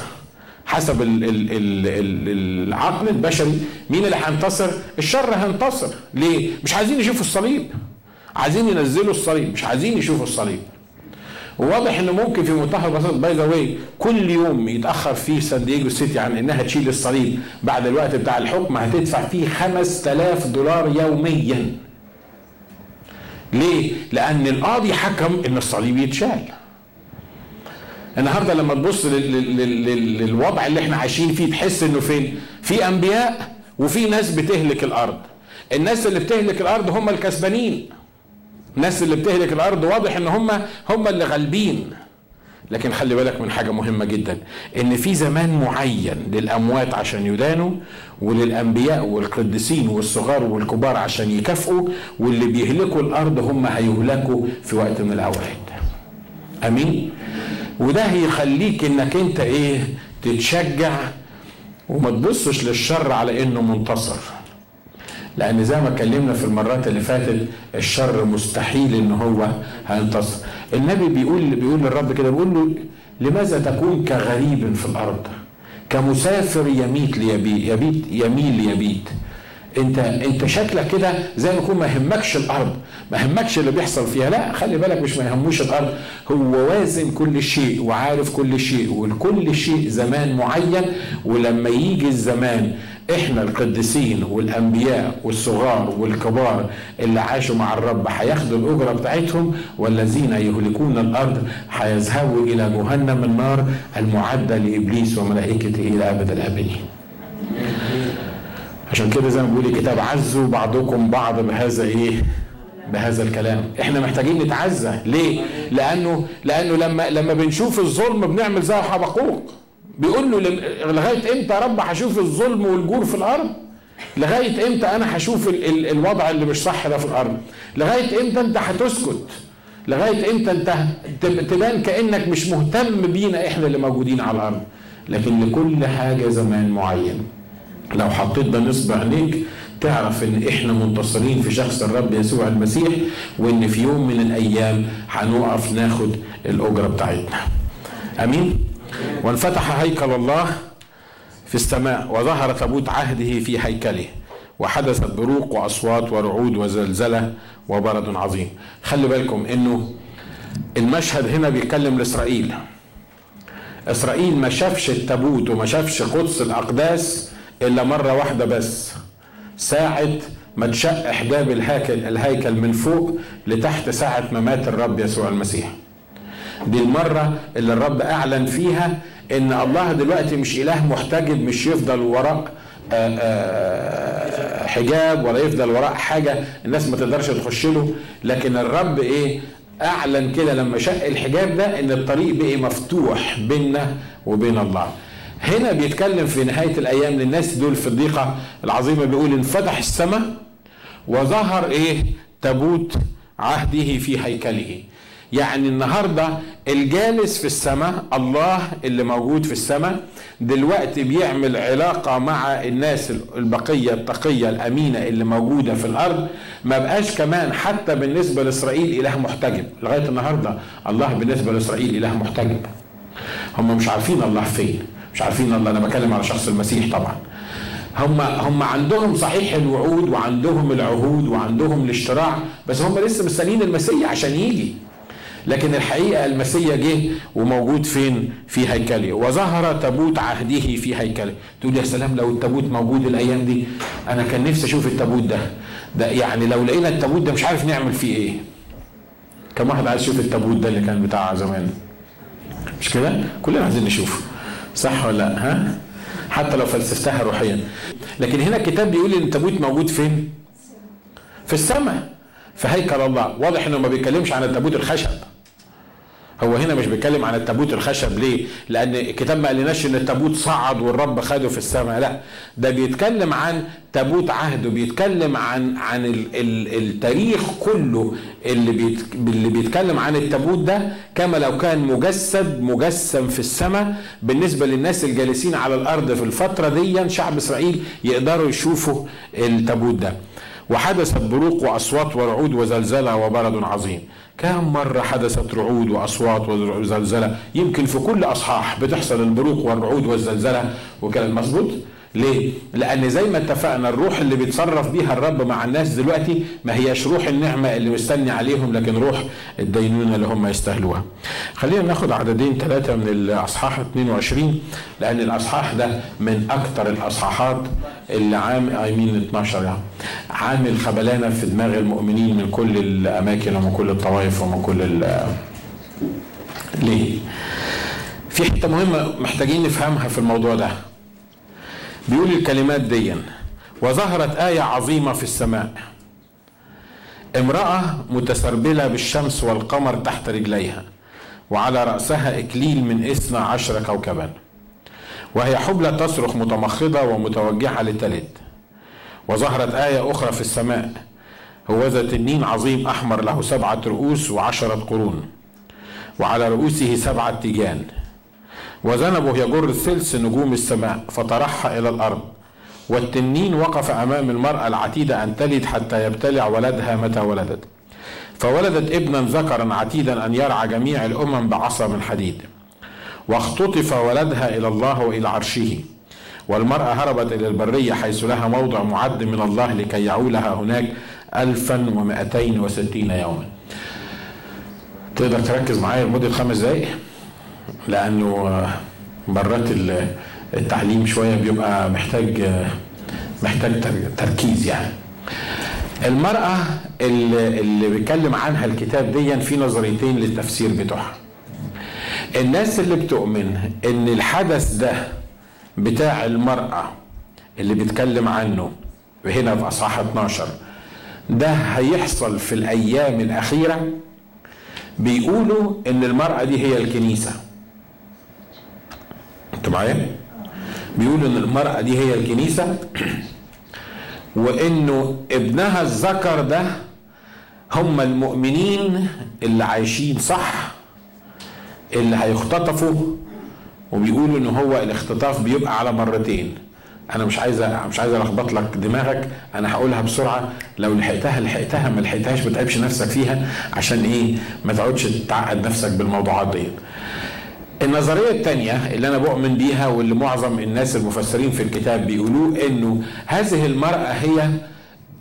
حسب ال ال ال ال العقل البشري. مين اللي هينتصر؟ الشر هينتصر. ليه؟ مش عايزين يشوفوا الصليب. عايزين ينزلوا الصليب. مش عايزين يشوفوا الصليب. وواضح إنه ممكن في منتهى البساطه by the way كل يوم يتأخر فيه سان دييجو city عن إنها تشيل الصليب بعد الوقت بتاع الحكم هتدفع فيه 5000 دولار يوميا. ليه؟ لأن القاضي حكم إن الصليب يتشال. النهارده لما تبص للوضع اللي إحنا عايشين فيه تحس إنه فين؟ في أنبياء وفي ناس بتهلك الأرض. الناس اللي بتهلك الأرض هم الكسبانين. الناس اللي بتهلك الأرض واضح إن هم هم اللي غالبين. لكن خلي بالك من حاجة مهمة جدا إن في زمان معين للأموات عشان يدانوا وللأنبياء والقديسين والصغار والكبار عشان يكافئوا واللي بيهلكوا الأرض هم هيهلكوا في وقت من الأوقات. أمين؟ وده هيخليك إنك أنت إيه تتشجع وما تبصش للشر على إنه منتصر. لأن زي ما اتكلمنا في المرات اللي فاتت الشر مستحيل ان هو هينتصر. النبي بيقول بيقول للرب كده بيقول له لماذا تكون كغريب في الأرض؟ كمسافر يميت ليبيت يبيت يميل ليبيت. انت انت شكلك كده زي ما يكون ما يهمكش الأرض ما يهمكش اللي بيحصل فيها. لا خلي بالك مش ما يهموش الأرض. هو وازن كل شيء وعارف كل شيء ولكل شيء زمان معين ولما يجي الزمان إحنا القديسين والأنبياء والصغار والكبار اللي عاشوا مع الرب هياخدوا الأجرة بتاعتهم والذين يهلكون الأرض هيذهبوا إلى جهنم النار المعدة لإبليس وملائكته إلى أبد الأبدين. عشان كده زي ما بيقول الكتاب عزوا بعضكم بعض بهذا إيه؟ بهذا الكلام إحنا محتاجين نتعزى ليه لأنه لأنه لما لما بنشوف الظلم بنعمل زي حبقوق بيقول له لغاية إمتى يا رب هشوف الظلم والجور في الأرض؟ لغاية إمتى أنا هشوف ال ال الوضع اللي مش صح ده في الأرض؟ لغاية إمتى أنت هتسكت؟ لغاية إمتى أنت تبان كأنك مش مهتم بينا إحنا اللي موجودين على الأرض؟ لكن لكل حاجة زمان معين. لو حطيت ده نصب عينيك تعرف إن إحنا منتصرين في شخص الرب يسوع المسيح وإن في يوم من الأيام هنقف ناخد الأجرة بتاعتنا. آمين؟ وانفتح هيكل الله في السماء وظهر تابوت عهده في هيكله وحدثت بروق واصوات ورعود وزلزلة وبرد عظيم. خلي بالكم انه المشهد هنا بيتكلم لإسرائيل. إسرائيل ما شافش التابوت وما شافش قدس الأقداس إلا مرة واحدة بس. ساعة ما تشق حجاب الهيكل من فوق لتحت ساعة ما مات الرب يسوع المسيح. دي المرة اللي الرب أعلن فيها إن الله دلوقتي مش إله محتجب مش يفضل وراء آه، آه، حجاب ولا يفضل وراء حاجة الناس ما تقدرش تخش له. لكن الرب إيه؟ أعلن كده لما شق الحجاب ده إن الطريق بقي مفتوح بيننا وبين الله. هنا بيتكلم في نهاية الأيام للناس دول في الضيقة العظيمة بيقول انفتح السماء وظهر إيه؟ تابوت عهده في هيكله. يعني النهارده الجالس في السماء الله اللي موجود في السماء دلوقتي بيعمل علاقة مع الناس البقية التقية الأمينة اللي موجودة في الأرض. ما بقاش كمان حتى بالنسبة لإسرائيل إله محتجب. لغاية النهاردة الله بالنسبة لإسرائيل إله محتجب. هم مش عارفين الله فين. مش عارفين الله. أنا بكلم على شخص المسيح طبعا. هم هم عندهم صحيح الوعود وعندهم العهود وعندهم الاشتراع بس هم لسه مستنيين المسيح عشان يجي. لكن الحقيقة المسيا جه وموجود فين؟ في هيكله وظهر تابوت عهده في هيكله تقول يا سلام لو التابوت موجود الأيام دي أنا كان نفسي أشوف التابوت ده. ده يعني لو لقينا التابوت ده مش عارف نعمل فيه إيه. كم واحد عايز يشوف التابوت ده اللي كان بتاع زمان؟ مش كده؟ كلنا عايزين نشوفه صح ولا لأ؟ ها؟ حتى لو فلسفتها روحيا لكن هنا الكتاب بيقول إن التابوت موجود فين؟ في السماء. في هيكل الله واضح إنه ما بيتكلمش عن التابوت الخشب هو هنا مش بيتكلم عن التابوت الخشب ليه؟ لأن الكتاب ما قالناش إن التابوت صعد والرب خده في السماء، لا ده بيتكلم عن تابوت عهده، بيتكلم عن عن ال ال التاريخ كله اللي بيت اللي بيتكلم عن التابوت ده كما لو كان مجسد مجسم في السماء بالنسبة للناس الجالسين على الأرض في الفترة دي شعب إسرائيل يقدروا يشوفوا التابوت ده. وحدثت بروق وأصوات ورعود وزلزلة وبرد عظيم. كم مرة حدثت رعود وأصوات وزلزلة؟ يمكن في كل أصحاح بتحصل البروق والرعود والزلزلة. وكان مظبوط؟ ليه؟ لأن زي ما اتفقنا الروح اللي بيتصرف بيها الرب مع الناس دلوقتي ما هياش روح النعمة اللي مستني عليهم لكن روح الدينونة اللي هم يستاهلوها. خلينا ناخد عددين ثلاثة من الأصحاح 22 لأن الأصحاح ده من أكثر الأصحاحات اللي عام ايمين 12 يعني عامل خبلانة في دماغ المؤمنين من كل الأماكن ومن كل الطوائف ومن كل ال ليه؟ في حتة مهمة محتاجين نفهمها في الموضوع ده بيقول الكلمات دي وظهرت آية عظيمة في السماء. امرأة متسربلة بالشمس والقمر تحت رجليها وعلى رأسها إكليل من إثنى عشر كوكبا. وهي حبلى تصرخ متمخضة ومتوجهة لتلد وظهرت آية أخرى في السماء. هوذا تنين عظيم أحمر له سبعة رؤوس وعشرة قرون. وعلى رؤوسه سبعة تيجان. وذنبه يجر ثلث نجوم السماء فطرحها إلى الأرض. والتنين وقف أمام المرأة العتيدة أن تلد حتى يبتلع ولدها متى ولدت. فولدت ابنا ذكرا عتيدا أن يرعى جميع الأمم بعصا من حديد. واختطف ولدها إلى الله وإلى عرشه. والمرأة هربت إلى البرية حيث لها موضع معد من الله لكي يعولها هناك ألفا ومائتين وستين يوما. تقدر تركز معايا لمدة خمس دقايق؟ لأنه مرات التعليم شوية بيبقى محتاج محتاج تركيز يعني. المرأة اللي, اللي بيتكلم عنها الكتاب دي في نظريتين للتفسير بتوعها. الناس اللي بتؤمن إن الحدث ده بتاع المرأة اللي بيتكلم عنه هنا في اصحاح 12 ده هيحصل في الأيام الأخيرة بيقولوا إن المرأة دي هي الكنيسة. انت معايا؟ بيقولوا إن المرأة دي هي الكنيسة وإنه ابنها الذكر ده هم المؤمنين اللي عايشين صح اللي هيختطفوا وبيقولوا إن هو الاختطاف بيبقى على مرتين. أنا مش عايز مش عايز ألخبط لك دماغك أنا هقولها بسرعة. لو لحقتها لحقتها ما لحقتهاش ما تتعبش نفسك فيها عشان إيه؟ ما تقعدش تعقد نفسك بالموضوعات دي النظرية الثانية اللي أنا بؤمن بيها واللي معظم الناس المفسرين في الكتاب بيقولوه إنه هذه المرأة هي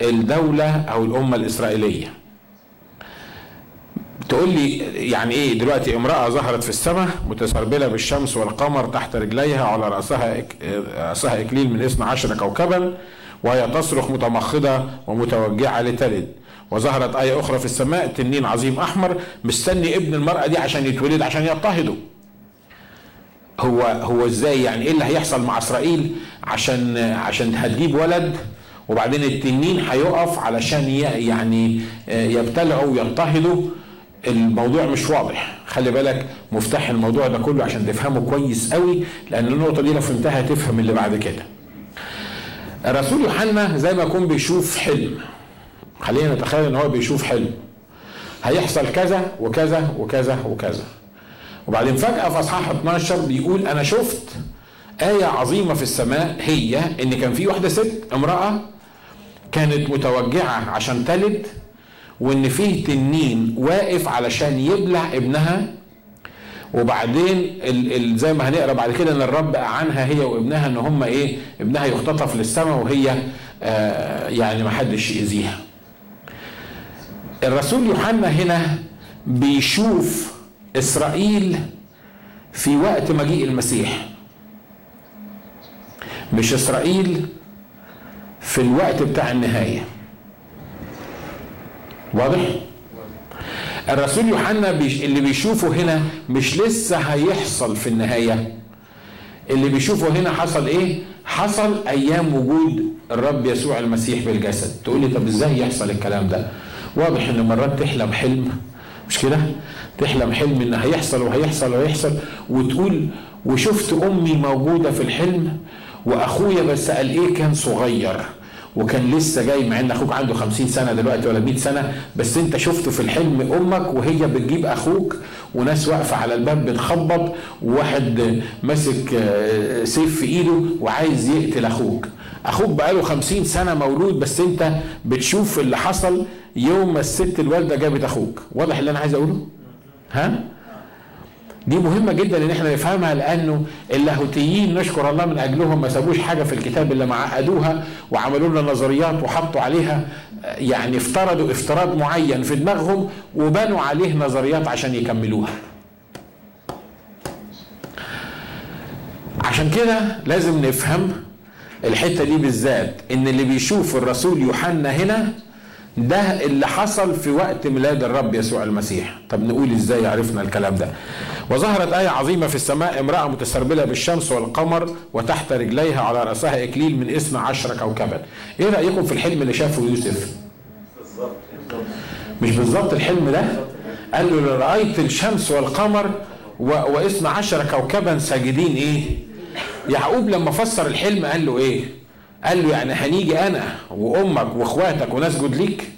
الدولة أو الأمة الإسرائيلية. تقول لي يعني إيه دلوقتي امرأة ظهرت في السماء متسربلة بالشمس والقمر تحت رجليها على رأسها إك... رأسها إكليل من اثنى عشر كوكبا وهي تصرخ متمخضة ومتوجعة لتلد. وظهرت آية أخرى في السماء تنين عظيم أحمر مستني ابن المرأة دي عشان يتولد عشان يضطهده. هو هو إزاي يعني إيه اللي هيحصل مع اسرائيل عشان عشان هتجيب ولد وبعدين التنين هيقف علشان يعني يبتلعوا ويضطهدوا الموضوع مش واضح. خلي بالك مفتاح الموضوع ده كله عشان تفهمه كويس قوي لأن النقطة دي لو فهمتها هتفهم اللي بعد كده. الرسول يوحنا زي ما يكون بيشوف حلم. خلينا نتخيل إن هو بيشوف حلم. هيحصل كذا وكذا وكذا وكذا. وبعدين فجأة في أصحاح 12 بيقول أنا شفت آية عظيمة في السماء هي إن كان في واحدة ست امرأة كانت متوجعة عشان تلد وإن فيه تنين واقف علشان يبلع ابنها وبعدين ال ال زي ما هنقرأ بعد كده إن الرب أعانها هي وابنها إن هم إيه ابنها يختطف للسماء وهي آه يعني ما حدش يأذيها. الرسول يوحنا هنا بيشوف إسرائيل في وقت مجيء المسيح. مش إسرائيل في الوقت بتاع النهاية. واضح؟ الرسول يوحنا اللي بيشوفه هنا مش لسه هيحصل في النهاية. اللي بيشوفه هنا حصل إيه؟ حصل أيام وجود الرب يسوع المسيح بالجسد. تقول لي طب إزاي يحصل الكلام ده؟ واضح إن مرات تحلم حلم مش كده؟ تحلم حلم إن هيحصل وهيحصل وهيحصل وتقول وشفت أمي موجودة في الحلم وأخويا بس قال إيه؟ كان صغير وكان لسه جاي مع إن أخوك عنده خمسين سنة دلوقتي ولا 100 سنة بس أنت شفته في الحلم أمك وهي بتجيب أخوك وناس واقفة على الباب بتخبط وواحد ماسك آه، سيف في إيده وعايز يقتل أخوك. أخوك بقاله خمسين سنة مولود بس أنت بتشوف اللي حصل يوم ما الست الوالدة جابت أخوك. واضح اللي أنا عايز أقوله؟ ها؟ دي مهمة جدا إن إحنا نفهمها لأنه اللاهوتيين نشكر الله من أجلهم ما سابوش حاجة في الكتاب إلا معقدوها وعملوا لنا نظريات وحطوا عليها يعني افترضوا افتراض معين في دماغهم وبنوا عليه نظريات عشان يكملوها. عشان كده لازم نفهم الحتة دي بالذات إن اللي بيشوف الرسول يوحنا هنا ده اللي حصل في وقت ميلاد الرب يسوع المسيح. طب نقول إزاي عرفنا الكلام ده؟ وظهرت آية عظيمة في السماء امرأة متسربلة بالشمس والقمر وتحت رجليها على رأسها إكليل من اثنى عشر كوكبا. إيه رأيكم في الحلم اللي شافه يوسف؟ مش بالظبط الحلم ده؟ قال له رأيت الشمس والقمر واثنى عشر كوكبا ساجدين إيه؟ يعقوب لما فسر الحلم قال له إيه؟ قال له يعني هنيجي أنا وأمك وإخواتك ونسجد ليك.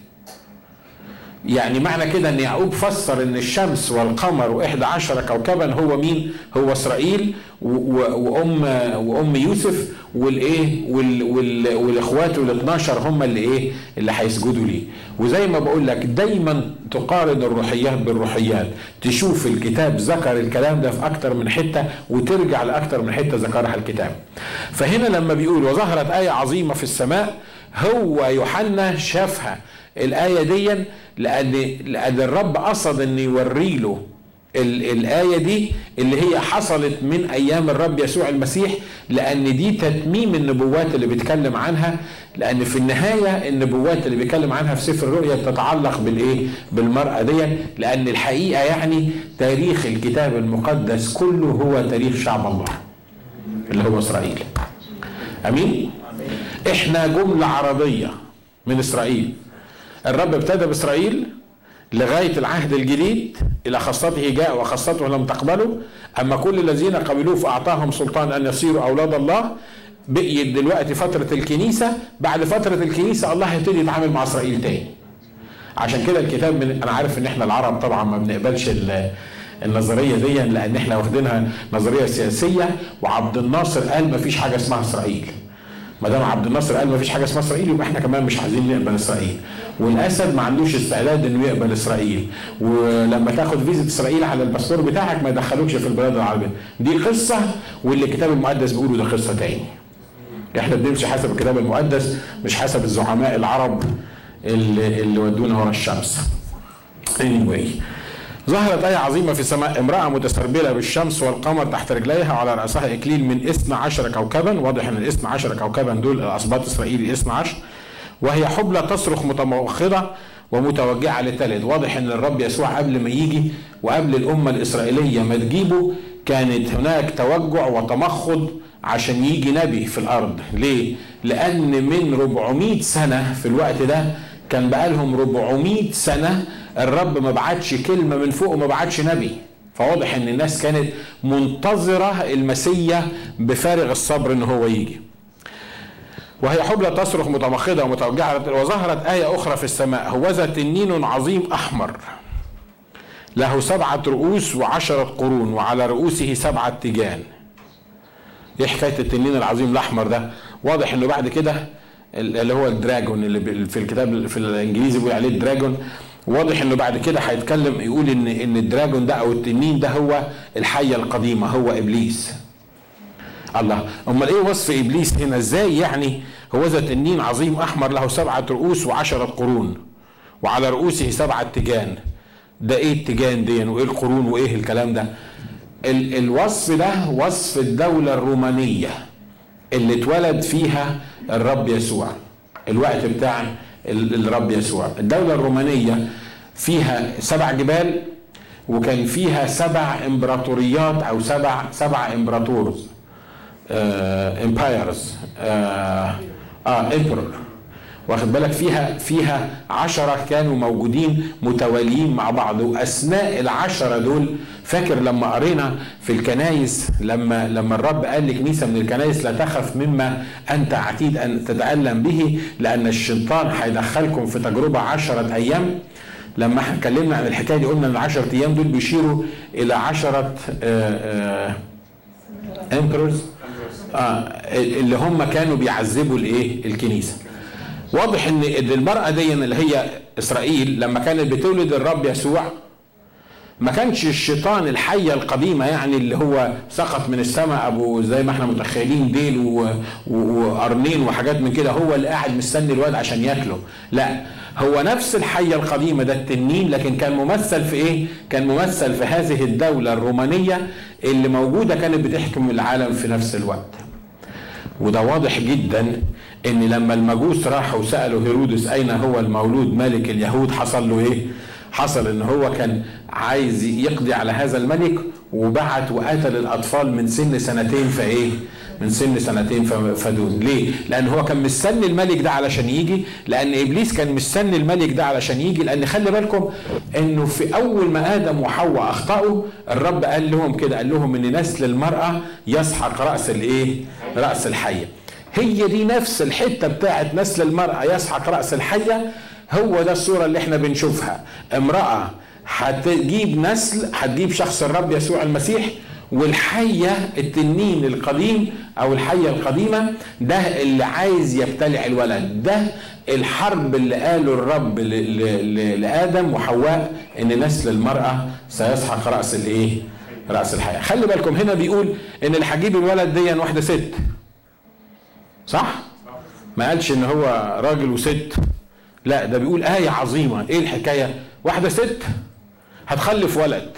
يعني معنى كده إن يعقوب فسر إن الشمس والقمر وإحدى عشر كوكبا هو مين؟ هو إسرائيل وام وأم يوسف والايه والاخوات ال12 هم اللي إيه اللي هيسجدوا ليه. وزي ما بقول لك دايما تقارن الروحيات بالروحيات. تشوف الكتاب ذكر الكلام ده في أكتر من حتة وترجع لأكتر من حتة ذكرها الكتاب. فهنا لما بيقول وظهرت آية عظيمة في السماء هو يوحنا شافها. الآية دي لأن لأن الرب قصد إن يوري له الآية دي اللي هي حصلت من أيام الرب يسوع المسيح لأن دي تتميم النبوات اللي بيتكلم عنها لأن في النهاية النبوات اللي بيتكلم عنها في سفر الرؤيا تتعلق بالإيه؟ بالمرأة دي لأن الحقيقة يعني تاريخ الكتاب المقدس كله هو تاريخ شعب الله اللي هو إسرائيل أمين؟ إحنا جملة عربية من إسرائيل الرب ابتدى بإسرائيل لغاية العهد الجديد إلى خاصته جاء وخاصته لم تقبله. أما كل الذين قبلوه فأعطاهم سلطان أن يصيروا أولاد الله. بقيت دلوقتي فترة الكنيسة. بعد فترة الكنيسة الله هيبتدي يتعامل مع إسرائيل تاني. عشان كده الكتاب من أنا عارف إن إحنا العرب طبعا ما بنقبلش النظرية دي لأن إحنا واخدينها نظرية سياسية. وعبد الناصر قال ما فيش حاجة اسمها إسرائيل. ما دام عبد الناصر قال ما فيش حاجة اسمها إسرائيل يبقى إحنا كمان مش عايزين نقبل إسرائيل. والاسد ما عندوش استعداد انه يقبل اسرائيل. ولما تاخد فيزا اسرائيل على الباسبور بتاعك ما يدخلوكش في البلاد العربية. دي قصة واللي الكتاب المقدس بيقوله ده قصة تاني. إحنا بنمشي حسب الكتاب المقدس مش حسب الزعماء العرب اللي, اللي ودونا ورا الشمس. Anyway. ظهرت آية عظيمة في السماء امرأة متسربلة بالشمس والقمر تحت رجليها وعلى رأسها إكليل من إثنى عشر كوكبا. واضح أن الإثنى عشر كوكبا دول أسباط إسرائيل إثنى عشر. وهي حبلى تصرخ متموخضة ومتوجعة لتلد. واضح أن الرب يسوع قبل ما يجي وقبل الأمة الإسرائيلية ما تجيبه كانت هناك توجع وتمخض عشان يجي نبي في الأرض. ليه؟ لأن من 400 سنة في الوقت ده كان بقالهم 400 سنة الرب ما بعتش كلمة من فوق وما بعتش نبي. فواضح إن الناس كانت منتظرة المسيا بفارغ الصبر إن هو يجي. وهي حبلى تصرخ متمخضة ومتوجعة وظهرت آية أخرى في السماء هوذا تنين عظيم أحمر. له سبعة رؤوس وعشرة قرون وعلى رؤوسه سبعة تيجان. إيه حكاية التنين العظيم الأحمر ده؟ واضح إنه بعد كده اللي هو ال dragon اللي في الكتاب في الإنجليزي بيقول عليه ال dragon. واضح إنه بعد كده هيتكلم يقول ان إن ال dragon ده أو التنين ده هو الحية القديمة هو إبليس. الله. أمال إيه وصف إبليس هنا؟ إزاي يعني؟ هو ذا تنين عظيم أحمر له سبعة رؤوس وعشرة قرون وعلى رؤوسه سبعة تيجان ده إيه التيجان دي؟ وإيه القرون؟ وإيه الكلام ده؟ ال الوصف ده وصف الدولة الرومانية اللي اتولد فيها الرب يسوع. الوقت بتاع الرب يسوع. الدولة الرومانية فيها سبع جبال وكان فيها سبع إمبراطوريات أو سبع سبع امبراطورز empires آه emperor واخد بالك؟ فيها فيها عشرة كانوا موجودين متواليين مع بعض. وأثناء العشرة دول فاكر لما قرينا في الكنايس لما لما الرب قال لكنيسة من الكنايس لا تخف مما أنت عتيد أن تتألم به لأن الشيطان هيدخلكم في تجربة عشرة أيام. لما إحنا اتكلمنا عن الحكاية دي قلنا إن العشرة أيام دول بيشيروا إلى عشرة emperors آه اللي هم كانوا بيعذبوا الإيه؟ الكنيسة. واضح إن المرأة دي اللي هي إسرائيل لما كانت بتولد الرب يسوع ما كانش الشيطان الحية القديمة يعني اللي هو سقط من السماء أبو زي ما إحنا متخيلين ديل وقرنين وحاجات من كده هو اللي قاعد مستني الواد عشان ياكله. لا هو نفس الحية القديمة ده التنين لكن كان ممثل في إيه؟ كان ممثل في هذه الدولة الرومانية اللي موجودة كانت بتحكم العالم في نفس الوقت. وده واضح جدا إن لما المجوس راحوا سالوا هيرودس أين هو المولود ملك اليهود حصل له إيه؟ حصل إن هو كان عايز يقضي على هذا الملك وبعت وقتل الأطفال من سن سنتين فايه من سن سنتين فدون. ليه؟ لأن هو كان مستني الملك ده علشان يجي لأن إبليس كان مستني الملك ده علشان يجي لأن خلي بالكم إنه في أول ما آدم وحواء أخطأوا الرب قال لهم كده قال لهم إن نسل المرأة يسحق رأس الإيه؟ رأس الحية. هي دي نفس الحتة بتاعت نسل المرأة يسحق رأس الحية. هو ده الصورة اللي إحنا بنشوفها. امرأة هتجيب نسل هتجيب شخص الرب يسوع المسيح والحية التنين القديم أو الحية القديمة ده اللي عايز يبتلع الولد. ده الحرب اللي قاله الرب لآدم وحواء إن نسل المرأة سيسحق رأس الإيه؟ رأس الحياة. خلي بالكم هنا بيقول إن اللي هجيب الولد دي واحدة ست. صح؟ ما قالش إن هو راجل وست. لا ده بيقول آية عظيمة. إيه الحكاية؟ واحدة ست هتخلف ولد.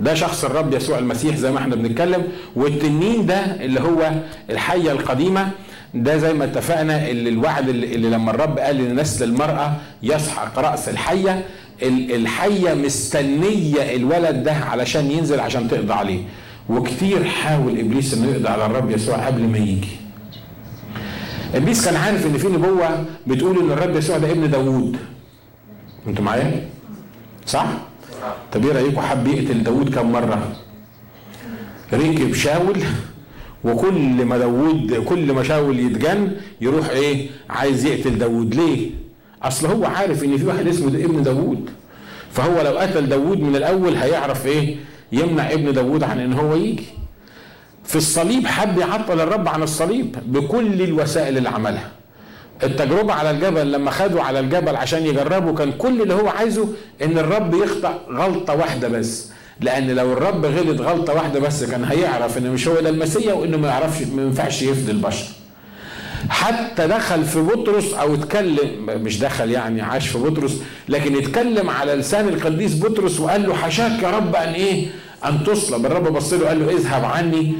ده شخص الرب يسوع المسيح زي ما إحنا بنتكلم. والتنين ده اللي هو الحية القديمة ده زي ما اتفقنا اللي الوعد اللي, لما الرب قال لنسل المراه يسحق رأس الحية الحية مستنية الولد ده علشان ينزل عشان تقضي عليه. وكتير حاول إبليس إنه يقضي على الرب يسوع قبل ما يجي. إبليس كان عارف إن في نبوة بتقول إن الرب يسوع ده ابن داوود. أنتوا معايا؟ صح؟ طب إيه رأيكم حب يقتل داوود كم مرة؟ ركب شاول وكل ما داوود كل ما شاول يتجن يروح إيه؟ عايز يقتل داوود. ليه؟ أصل هو عارف إن في واحد اسمه ابن داوود. فهو لو قتل داوود من الأول هيعرف إيه؟ يمنع ابن داوود عن إن هو يجي. في الصليب حب يعطل الرب عن الصليب بكل الوسائل اللي عملها. التجربة على الجبل لما خدوا على الجبل عشان يجربوا كان كل اللي هو عايزه إن الرب يخطأ غلطة واحدة بس. لأن لو الرب غلط غلطة واحدة بس كان هيعرف إن مش هو ده المسيح وإنه ما يعرفش ما ينفعش يفدي البشر حتى دخل في بطرس أو اتكلم مش دخل يعني عاش في بطرس لكن اتكلم على لسان القديس بطرس وقال له حشاك يا رب أن إيه؟ أن تصلب الرب بص له قال له اذهب عني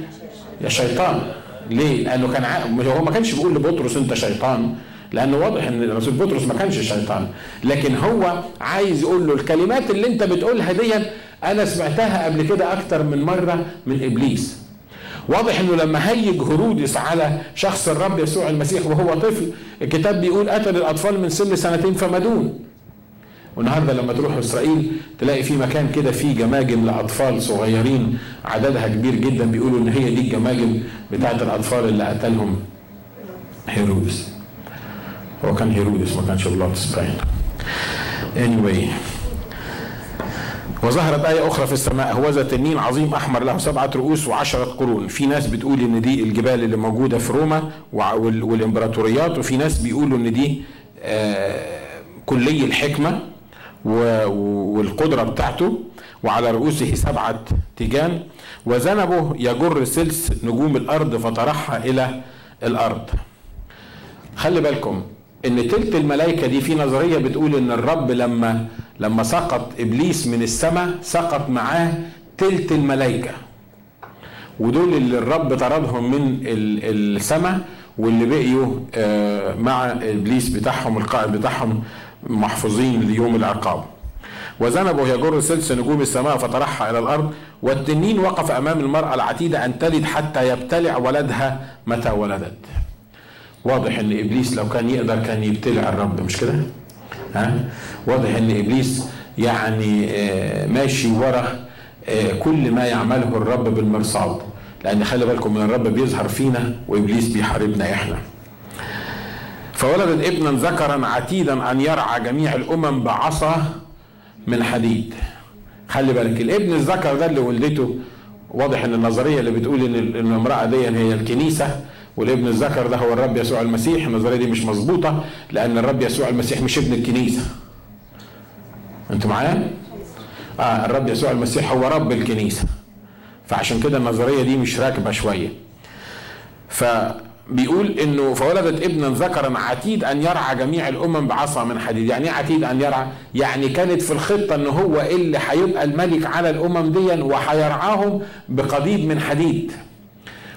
يا شيطان. ليه؟ لأنه كان ع... هو ما كانش بيقول لبطرس أنت شيطان لأنه واضح إن الرسول بطرس ما كانش شيطان. لكن هو عايز يقول له الكلمات اللي أنت بتقولها دي أنا سمعتها قبل كده أكتر من مرة من إبليس. واضح إنه لما هيج هرودس على شخص الرب يسوع المسيح وهو طفل الكتاب بيقول قتل الأطفال من سن سنتين فما دون والنهاردة لما تروح إسرائيل تلاقي في مكان كده فيه جماجم لأطفال صغيرين عددها كبير جدا بيقولوا إن هي دي الجماجم بتاعت الأطفال اللي قتلهم هيرودس هو كان هيرودس ما كانش بيلاطس باين anyway وظهرت آية أخرى في السماء هوذا تنين عظيم أحمر له سبعة رؤوس وعشرة قرون. في ناس بتقول إن دي الجبال اللي موجودة في روما والإمبراطوريات وفي ناس بيقولوا إن دي آه كلي الحكمة والقدرة بتاعته. وعلى رؤوسه سبعة تيجان. وذنبه يجر سلس نجوم الأرض فطرحها إلى الأرض. خلي بالكم إن تلت الملائكة دي في نظرية بتقول إن الرب لما لما سقط إبليس من السماء سقط معاه تلت الملائكة. ودول اللي الرب طردهم من السماء واللي بقيوا آه، مع إبليس بتاعهم القائد بتاعهم محفوظين ليوم العقاب. وذنبوا يجر سلس نجوم السماء فطرحها إلى الأرض والتنين وقف أمام المرأة العتيدة أن تلد حتى يبتلع ولدها متى ولدت. واضح إن إبليس لو كان يقدر كان يبتلع الرب مش كده؟ ها؟ واضح إن إبليس يعني آه، ماشي ورا آه، كل ما يعمله الرب بالمرصاد. لأن خلي بالكم من الرب بيظهر فينا وإبليس بيحاربنا إحنا. فولدت ابنا ذكرا عتيدا أن يرعى جميع الأمم بعصا من حديد. خلي بالك الابن الذكر ده اللي ولدته واضح إن النظرية اللي بتقول إن الامراه دي هي الكنيسة والابن الذكر ده هو الرب يسوع المسيح. النظرية دي مش مظبوطة لأن الرب يسوع المسيح مش ابن الكنيسة. أنتوا معايا؟ آه الرب يسوع المسيح هو رب الكنيسة. فعشان كده النظرية دي مش راكبة شوية. فبيقول إنه فولدت ابنا ذكرا عتيد أن يرعى جميع الأمم بعصا من حديد. يعني إيه عتيد أن يرعى؟ يعني كانت في الخطة إن هو اللي هيبقى الملك على الأمم دي وهيرعاهم بقضيب من حديد.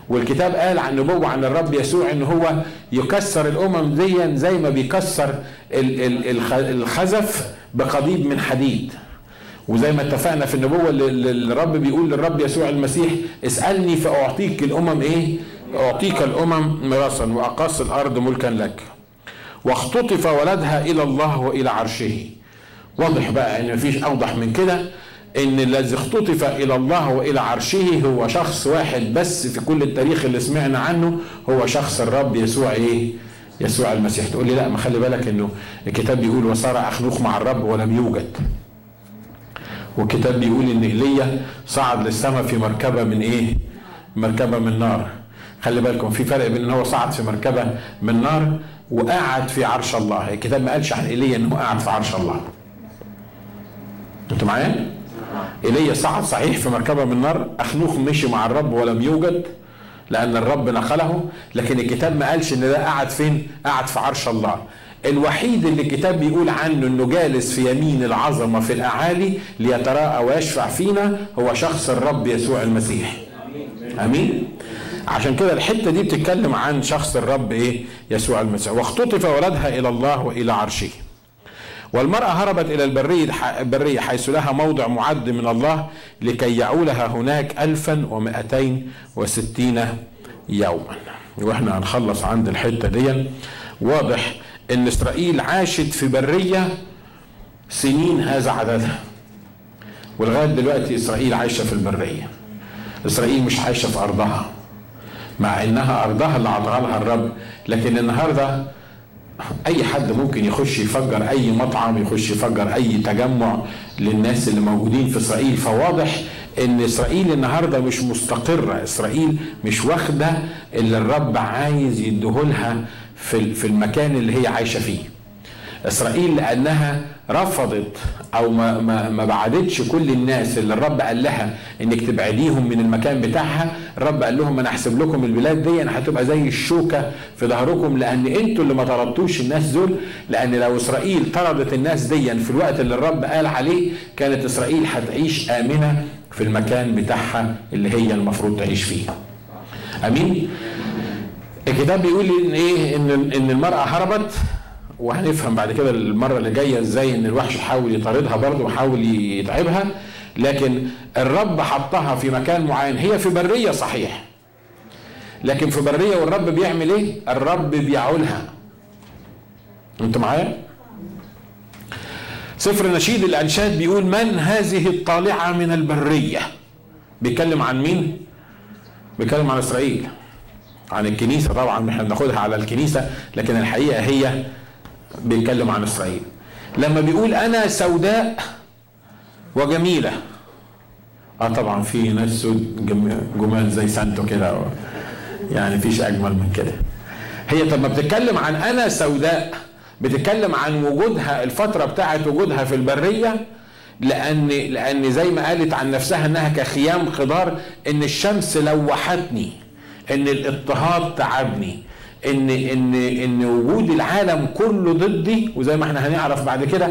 والكتاب قال عن نبوة عن الرب يسوع إن هو يكسر الأمم دي زي ما بيكسر الخزف بقضيب من حديد. وزي ما اتفقنا في النبوة الرب بيقول للرب يسوع المسيح اسألني فأعطيك الأمم إيه؟ أعطيك الأمم مراسا وأقاص الأرض ملكا لك. واختطف ولدها إلى الله وإلى عرشه. واضح بقى إن مفيش أوضح من كده. إن الذي اختطف إلى الله وإلى عرشه هو شخص واحد بس في كل التاريخ اللي سمعنا عنه هو شخص الرب يسوع إيه؟ يسوع المسيح. تقول لي لا ما خلي بالك إنه الكتاب بيقول وصار اخنوخ مع الرب ولم يوجد. والكتاب بيقول إن إيليا صعد للسماء في مركبة من إيه؟ مركبة من نار. خلي بالكم في فرق بين إن هو صعد في مركبة من نار وقعد في عرش الله. الكتاب ما قالش عن إيليا إنه قعد في عرش الله. أنتوا معايا؟ ايليا صعد صحيح في مركبة من نار أخنوخ مشي مع الرب ولم يوجد لأن الرب نقله لكن الكتاب ما قالش إن ده قعد فين؟ قعد في عرش الله. الوحيد اللي الكتاب بيقول عنه إنه جالس في يمين العظمة في الأعالي ليتراءى ويشفع فينا هو شخص الرب يسوع المسيح. آمين؟ عشان كده الحتة دي بتتكلم عن شخص الرب إيه؟ يسوع المسيح. واختطف ولدها إلى الله وإلى عرشه. والمرأة هربت إلى البرية البرية حيث لها موضع معد من الله لكي يعولها هناك ألفا ومائتين وستين يوما. وإحنا هنخلص عند الحتة دي. واضح إن إسرائيل عاشت في برية سنين هذا عددها. ولغاية دلوقتي إسرائيل عايشة في البرية. إسرائيل مش عايشة في أرضها مع إنها أرضها اللي عطاها لها الرب. لكن النهارده أي حد ممكن يخش يفجر أي مطعم يخش يفجر أي تجمع للناس اللي موجودين في إسرائيل. فواضح إن إسرائيل النهارده مش مستقرة. إسرائيل مش واخدة اللي الرب عايز يديهولها في في المكان اللي هي عايشة فيه. إسرائيل لأنها رفضت أو ما ما ما بعدتش كل الناس اللي الرب قال لها إنك تبعديهم من المكان بتاعها الرب قال لهم أنا هحسب لكم البلاد دي أنا هتبقى زي الشوكة في ظهركم لأن أنتوا اللي ما طردتوش الناس دول لأن لو إسرائيل طردت الناس دي في الوقت اللي الرب قال عليه كانت إسرائيل هتعيش آمنة في المكان بتاعها اللي هي المفروض تعيش فيه. آمين؟ الكتاب بيقول إن إيه؟ إن إن المرأة هربت وهنفهم بعد كده المرة اللي جاية إزاي إن الوحش حاول يطاردها برضه وحاول يتعبها لكن الرب حطها في مكان معين. هي في برية صحيح لكن في برية والرب بيعمل إيه؟ الرب بيعولها. انت معايا؟ سفر نشيد الأنشاد بيقول من هذه الطالعة من البرية؟ بيتكلم عن مين؟ بيتكلم عن إسرائيل. عن الكنيسة طبعا إحنا بناخدها على الكنيسة لكن الحقيقة هي بيتكلم عن إسرائيل. لما بيقول أنا سوداء وجميلة. آه طبعا في ناس سود جمال زي سانتو كده. يعني فيش أجمل من كده. هي طب ما بتتكلم عن أنا سوداء بتتكلم عن وجودها الفترة بتاعت وجودها في البرية لأن لأن زي ما قالت عن نفسها إنها كخيام خضار إن الشمس لوحتني إن الإضطهاد تعبني. ان ان إن وجود العالم كله ضدي وزي ما إحنا هنعرف بعد كده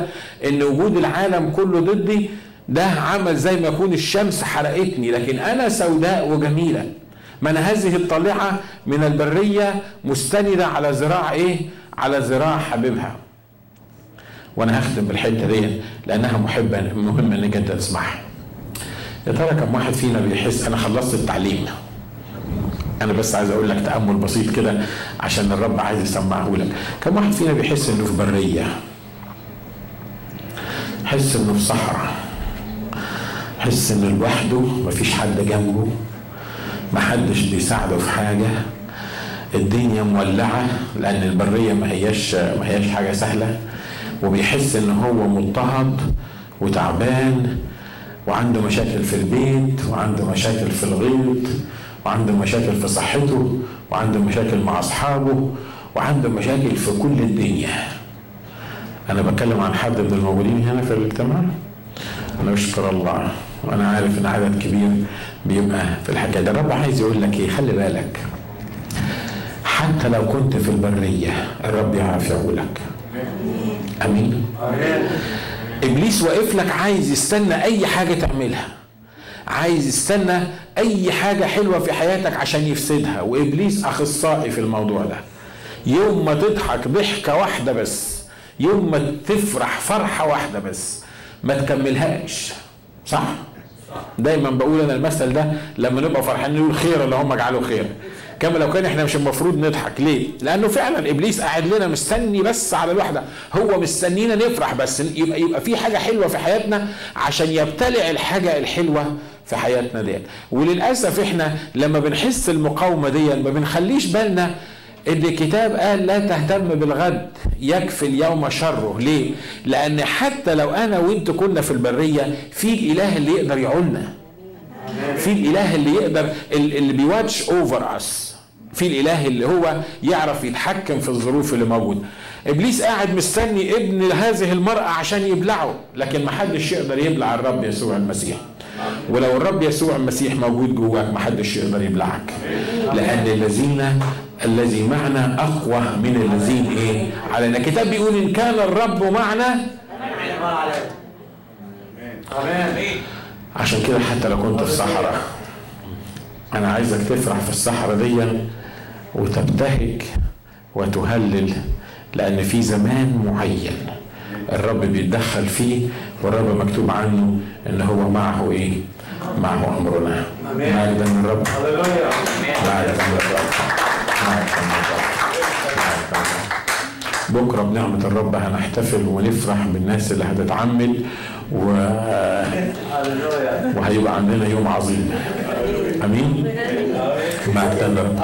إن وجود العالم كله ضدي ده عمل زي ما يكون الشمس حرقتني. لكن أنا سوداء وجميلة. من هذه الطالعه من البرية مستندة على ذراع إيه؟ على ذراع حبيبها. وأنا هختم بالحتة دي لأنها محبة مهمة إنك أنت تسمعها. يا ترى كم واحد فينا بيحس أنا خلصت التعليم؟ أنا بس عايز أقول لك تأمل بسيط كده عشان الرب عايز يسمعه لك. كم واحد فينا بيحس إنه في برية؟ حس إنه في صحراء. حس إنه لوحده مفيش حد جنبه. محدش بيساعده في حاجة. الدنيا مولعة لأن البرية ما هياش ما هياش حاجة سهلة. وبيحس إن هو مضطهد وتعبان وعنده مشاكل في البيت وعنده مشاكل في الغيط. وعنده مشاكل في صحته وعنده مشاكل مع أصحابه وعنده مشاكل في كل الدنيا. أنا بتكلم عن حد من الموجودين هنا في الاجتماع أنا اشكر الله. وأنا عارف إن عدد كبير بيبقى في الحكاية ده. الرب عايز يقول لك إيه؟ خلي بالك. حتى لو كنت في البرية الرب يعرف يقولك آمين. إبليس واقف لك عايز يستنى أي حاجة تعملها. عايز يستنى أي حاجة حلوة في حياتك عشان يفسدها. وإبليس أخصائي في الموضوع ده. يوم ما تضحك ضحكة واحدة بس. يوم ما تفرح فرحة واحدة بس. ما تكملهاش. صح؟ دايما بقول أنا المثل ده لما نبقى فرحانين نقول خير اللهم اجعله خير. كما لو كان إحنا مش المفروض نضحك. ليه؟ لأنه فعلا إبليس قاعد لنا مستني بس على الواحده هو مستنينا نفرح بس. يبقى يبقى في حاجة حلوة في حياتنا عشان يبتلع الحاجة الحلوة في حياتنا ديت. وللأسف إحنا لما بنحس المقاومة دي ما بنخليش بالنا إن الكتاب قال لا تهتم بالغد يكفي اليوم شره. ليه؟ لأن حتى لو أنا وانت كنا في البرية في الإله اللي يقدر يعولنا. في الإله اللي يقدر اللي بي watch over us في الإله اللي هو يعرف يتحكم في الظروف اللي موجودة. إبليس قاعد مستني ابن هذه المرأة عشان يبلعه لكن ما حدش يقدر يبلع الرب يسوع المسيح. ولو الرب يسوع المسيح موجود جواك ما حدش يقدر يبلعك. لأن الذين الذي معنا أقوى من الذين إيه؟ علينا الكتاب بيقول إن كان الرب معنا. عشان كده حتى لو كنت في صحراء. أنا عايزك تفرح في الصحراء دي وتبتهج وتهلل لأن في زمان معين الرب بيتدخل فيه والرب مكتوب عنه إن هو معه إيه؟ معه أمرنا. من الرب. مجدا من الرب. مجدا من الرب. بكرة بنعمة الرب هنحتفل ونفرح بالناس اللي هتتعمد و... وهيبقى عندنا يوم عظيم. آمين؟ من الرب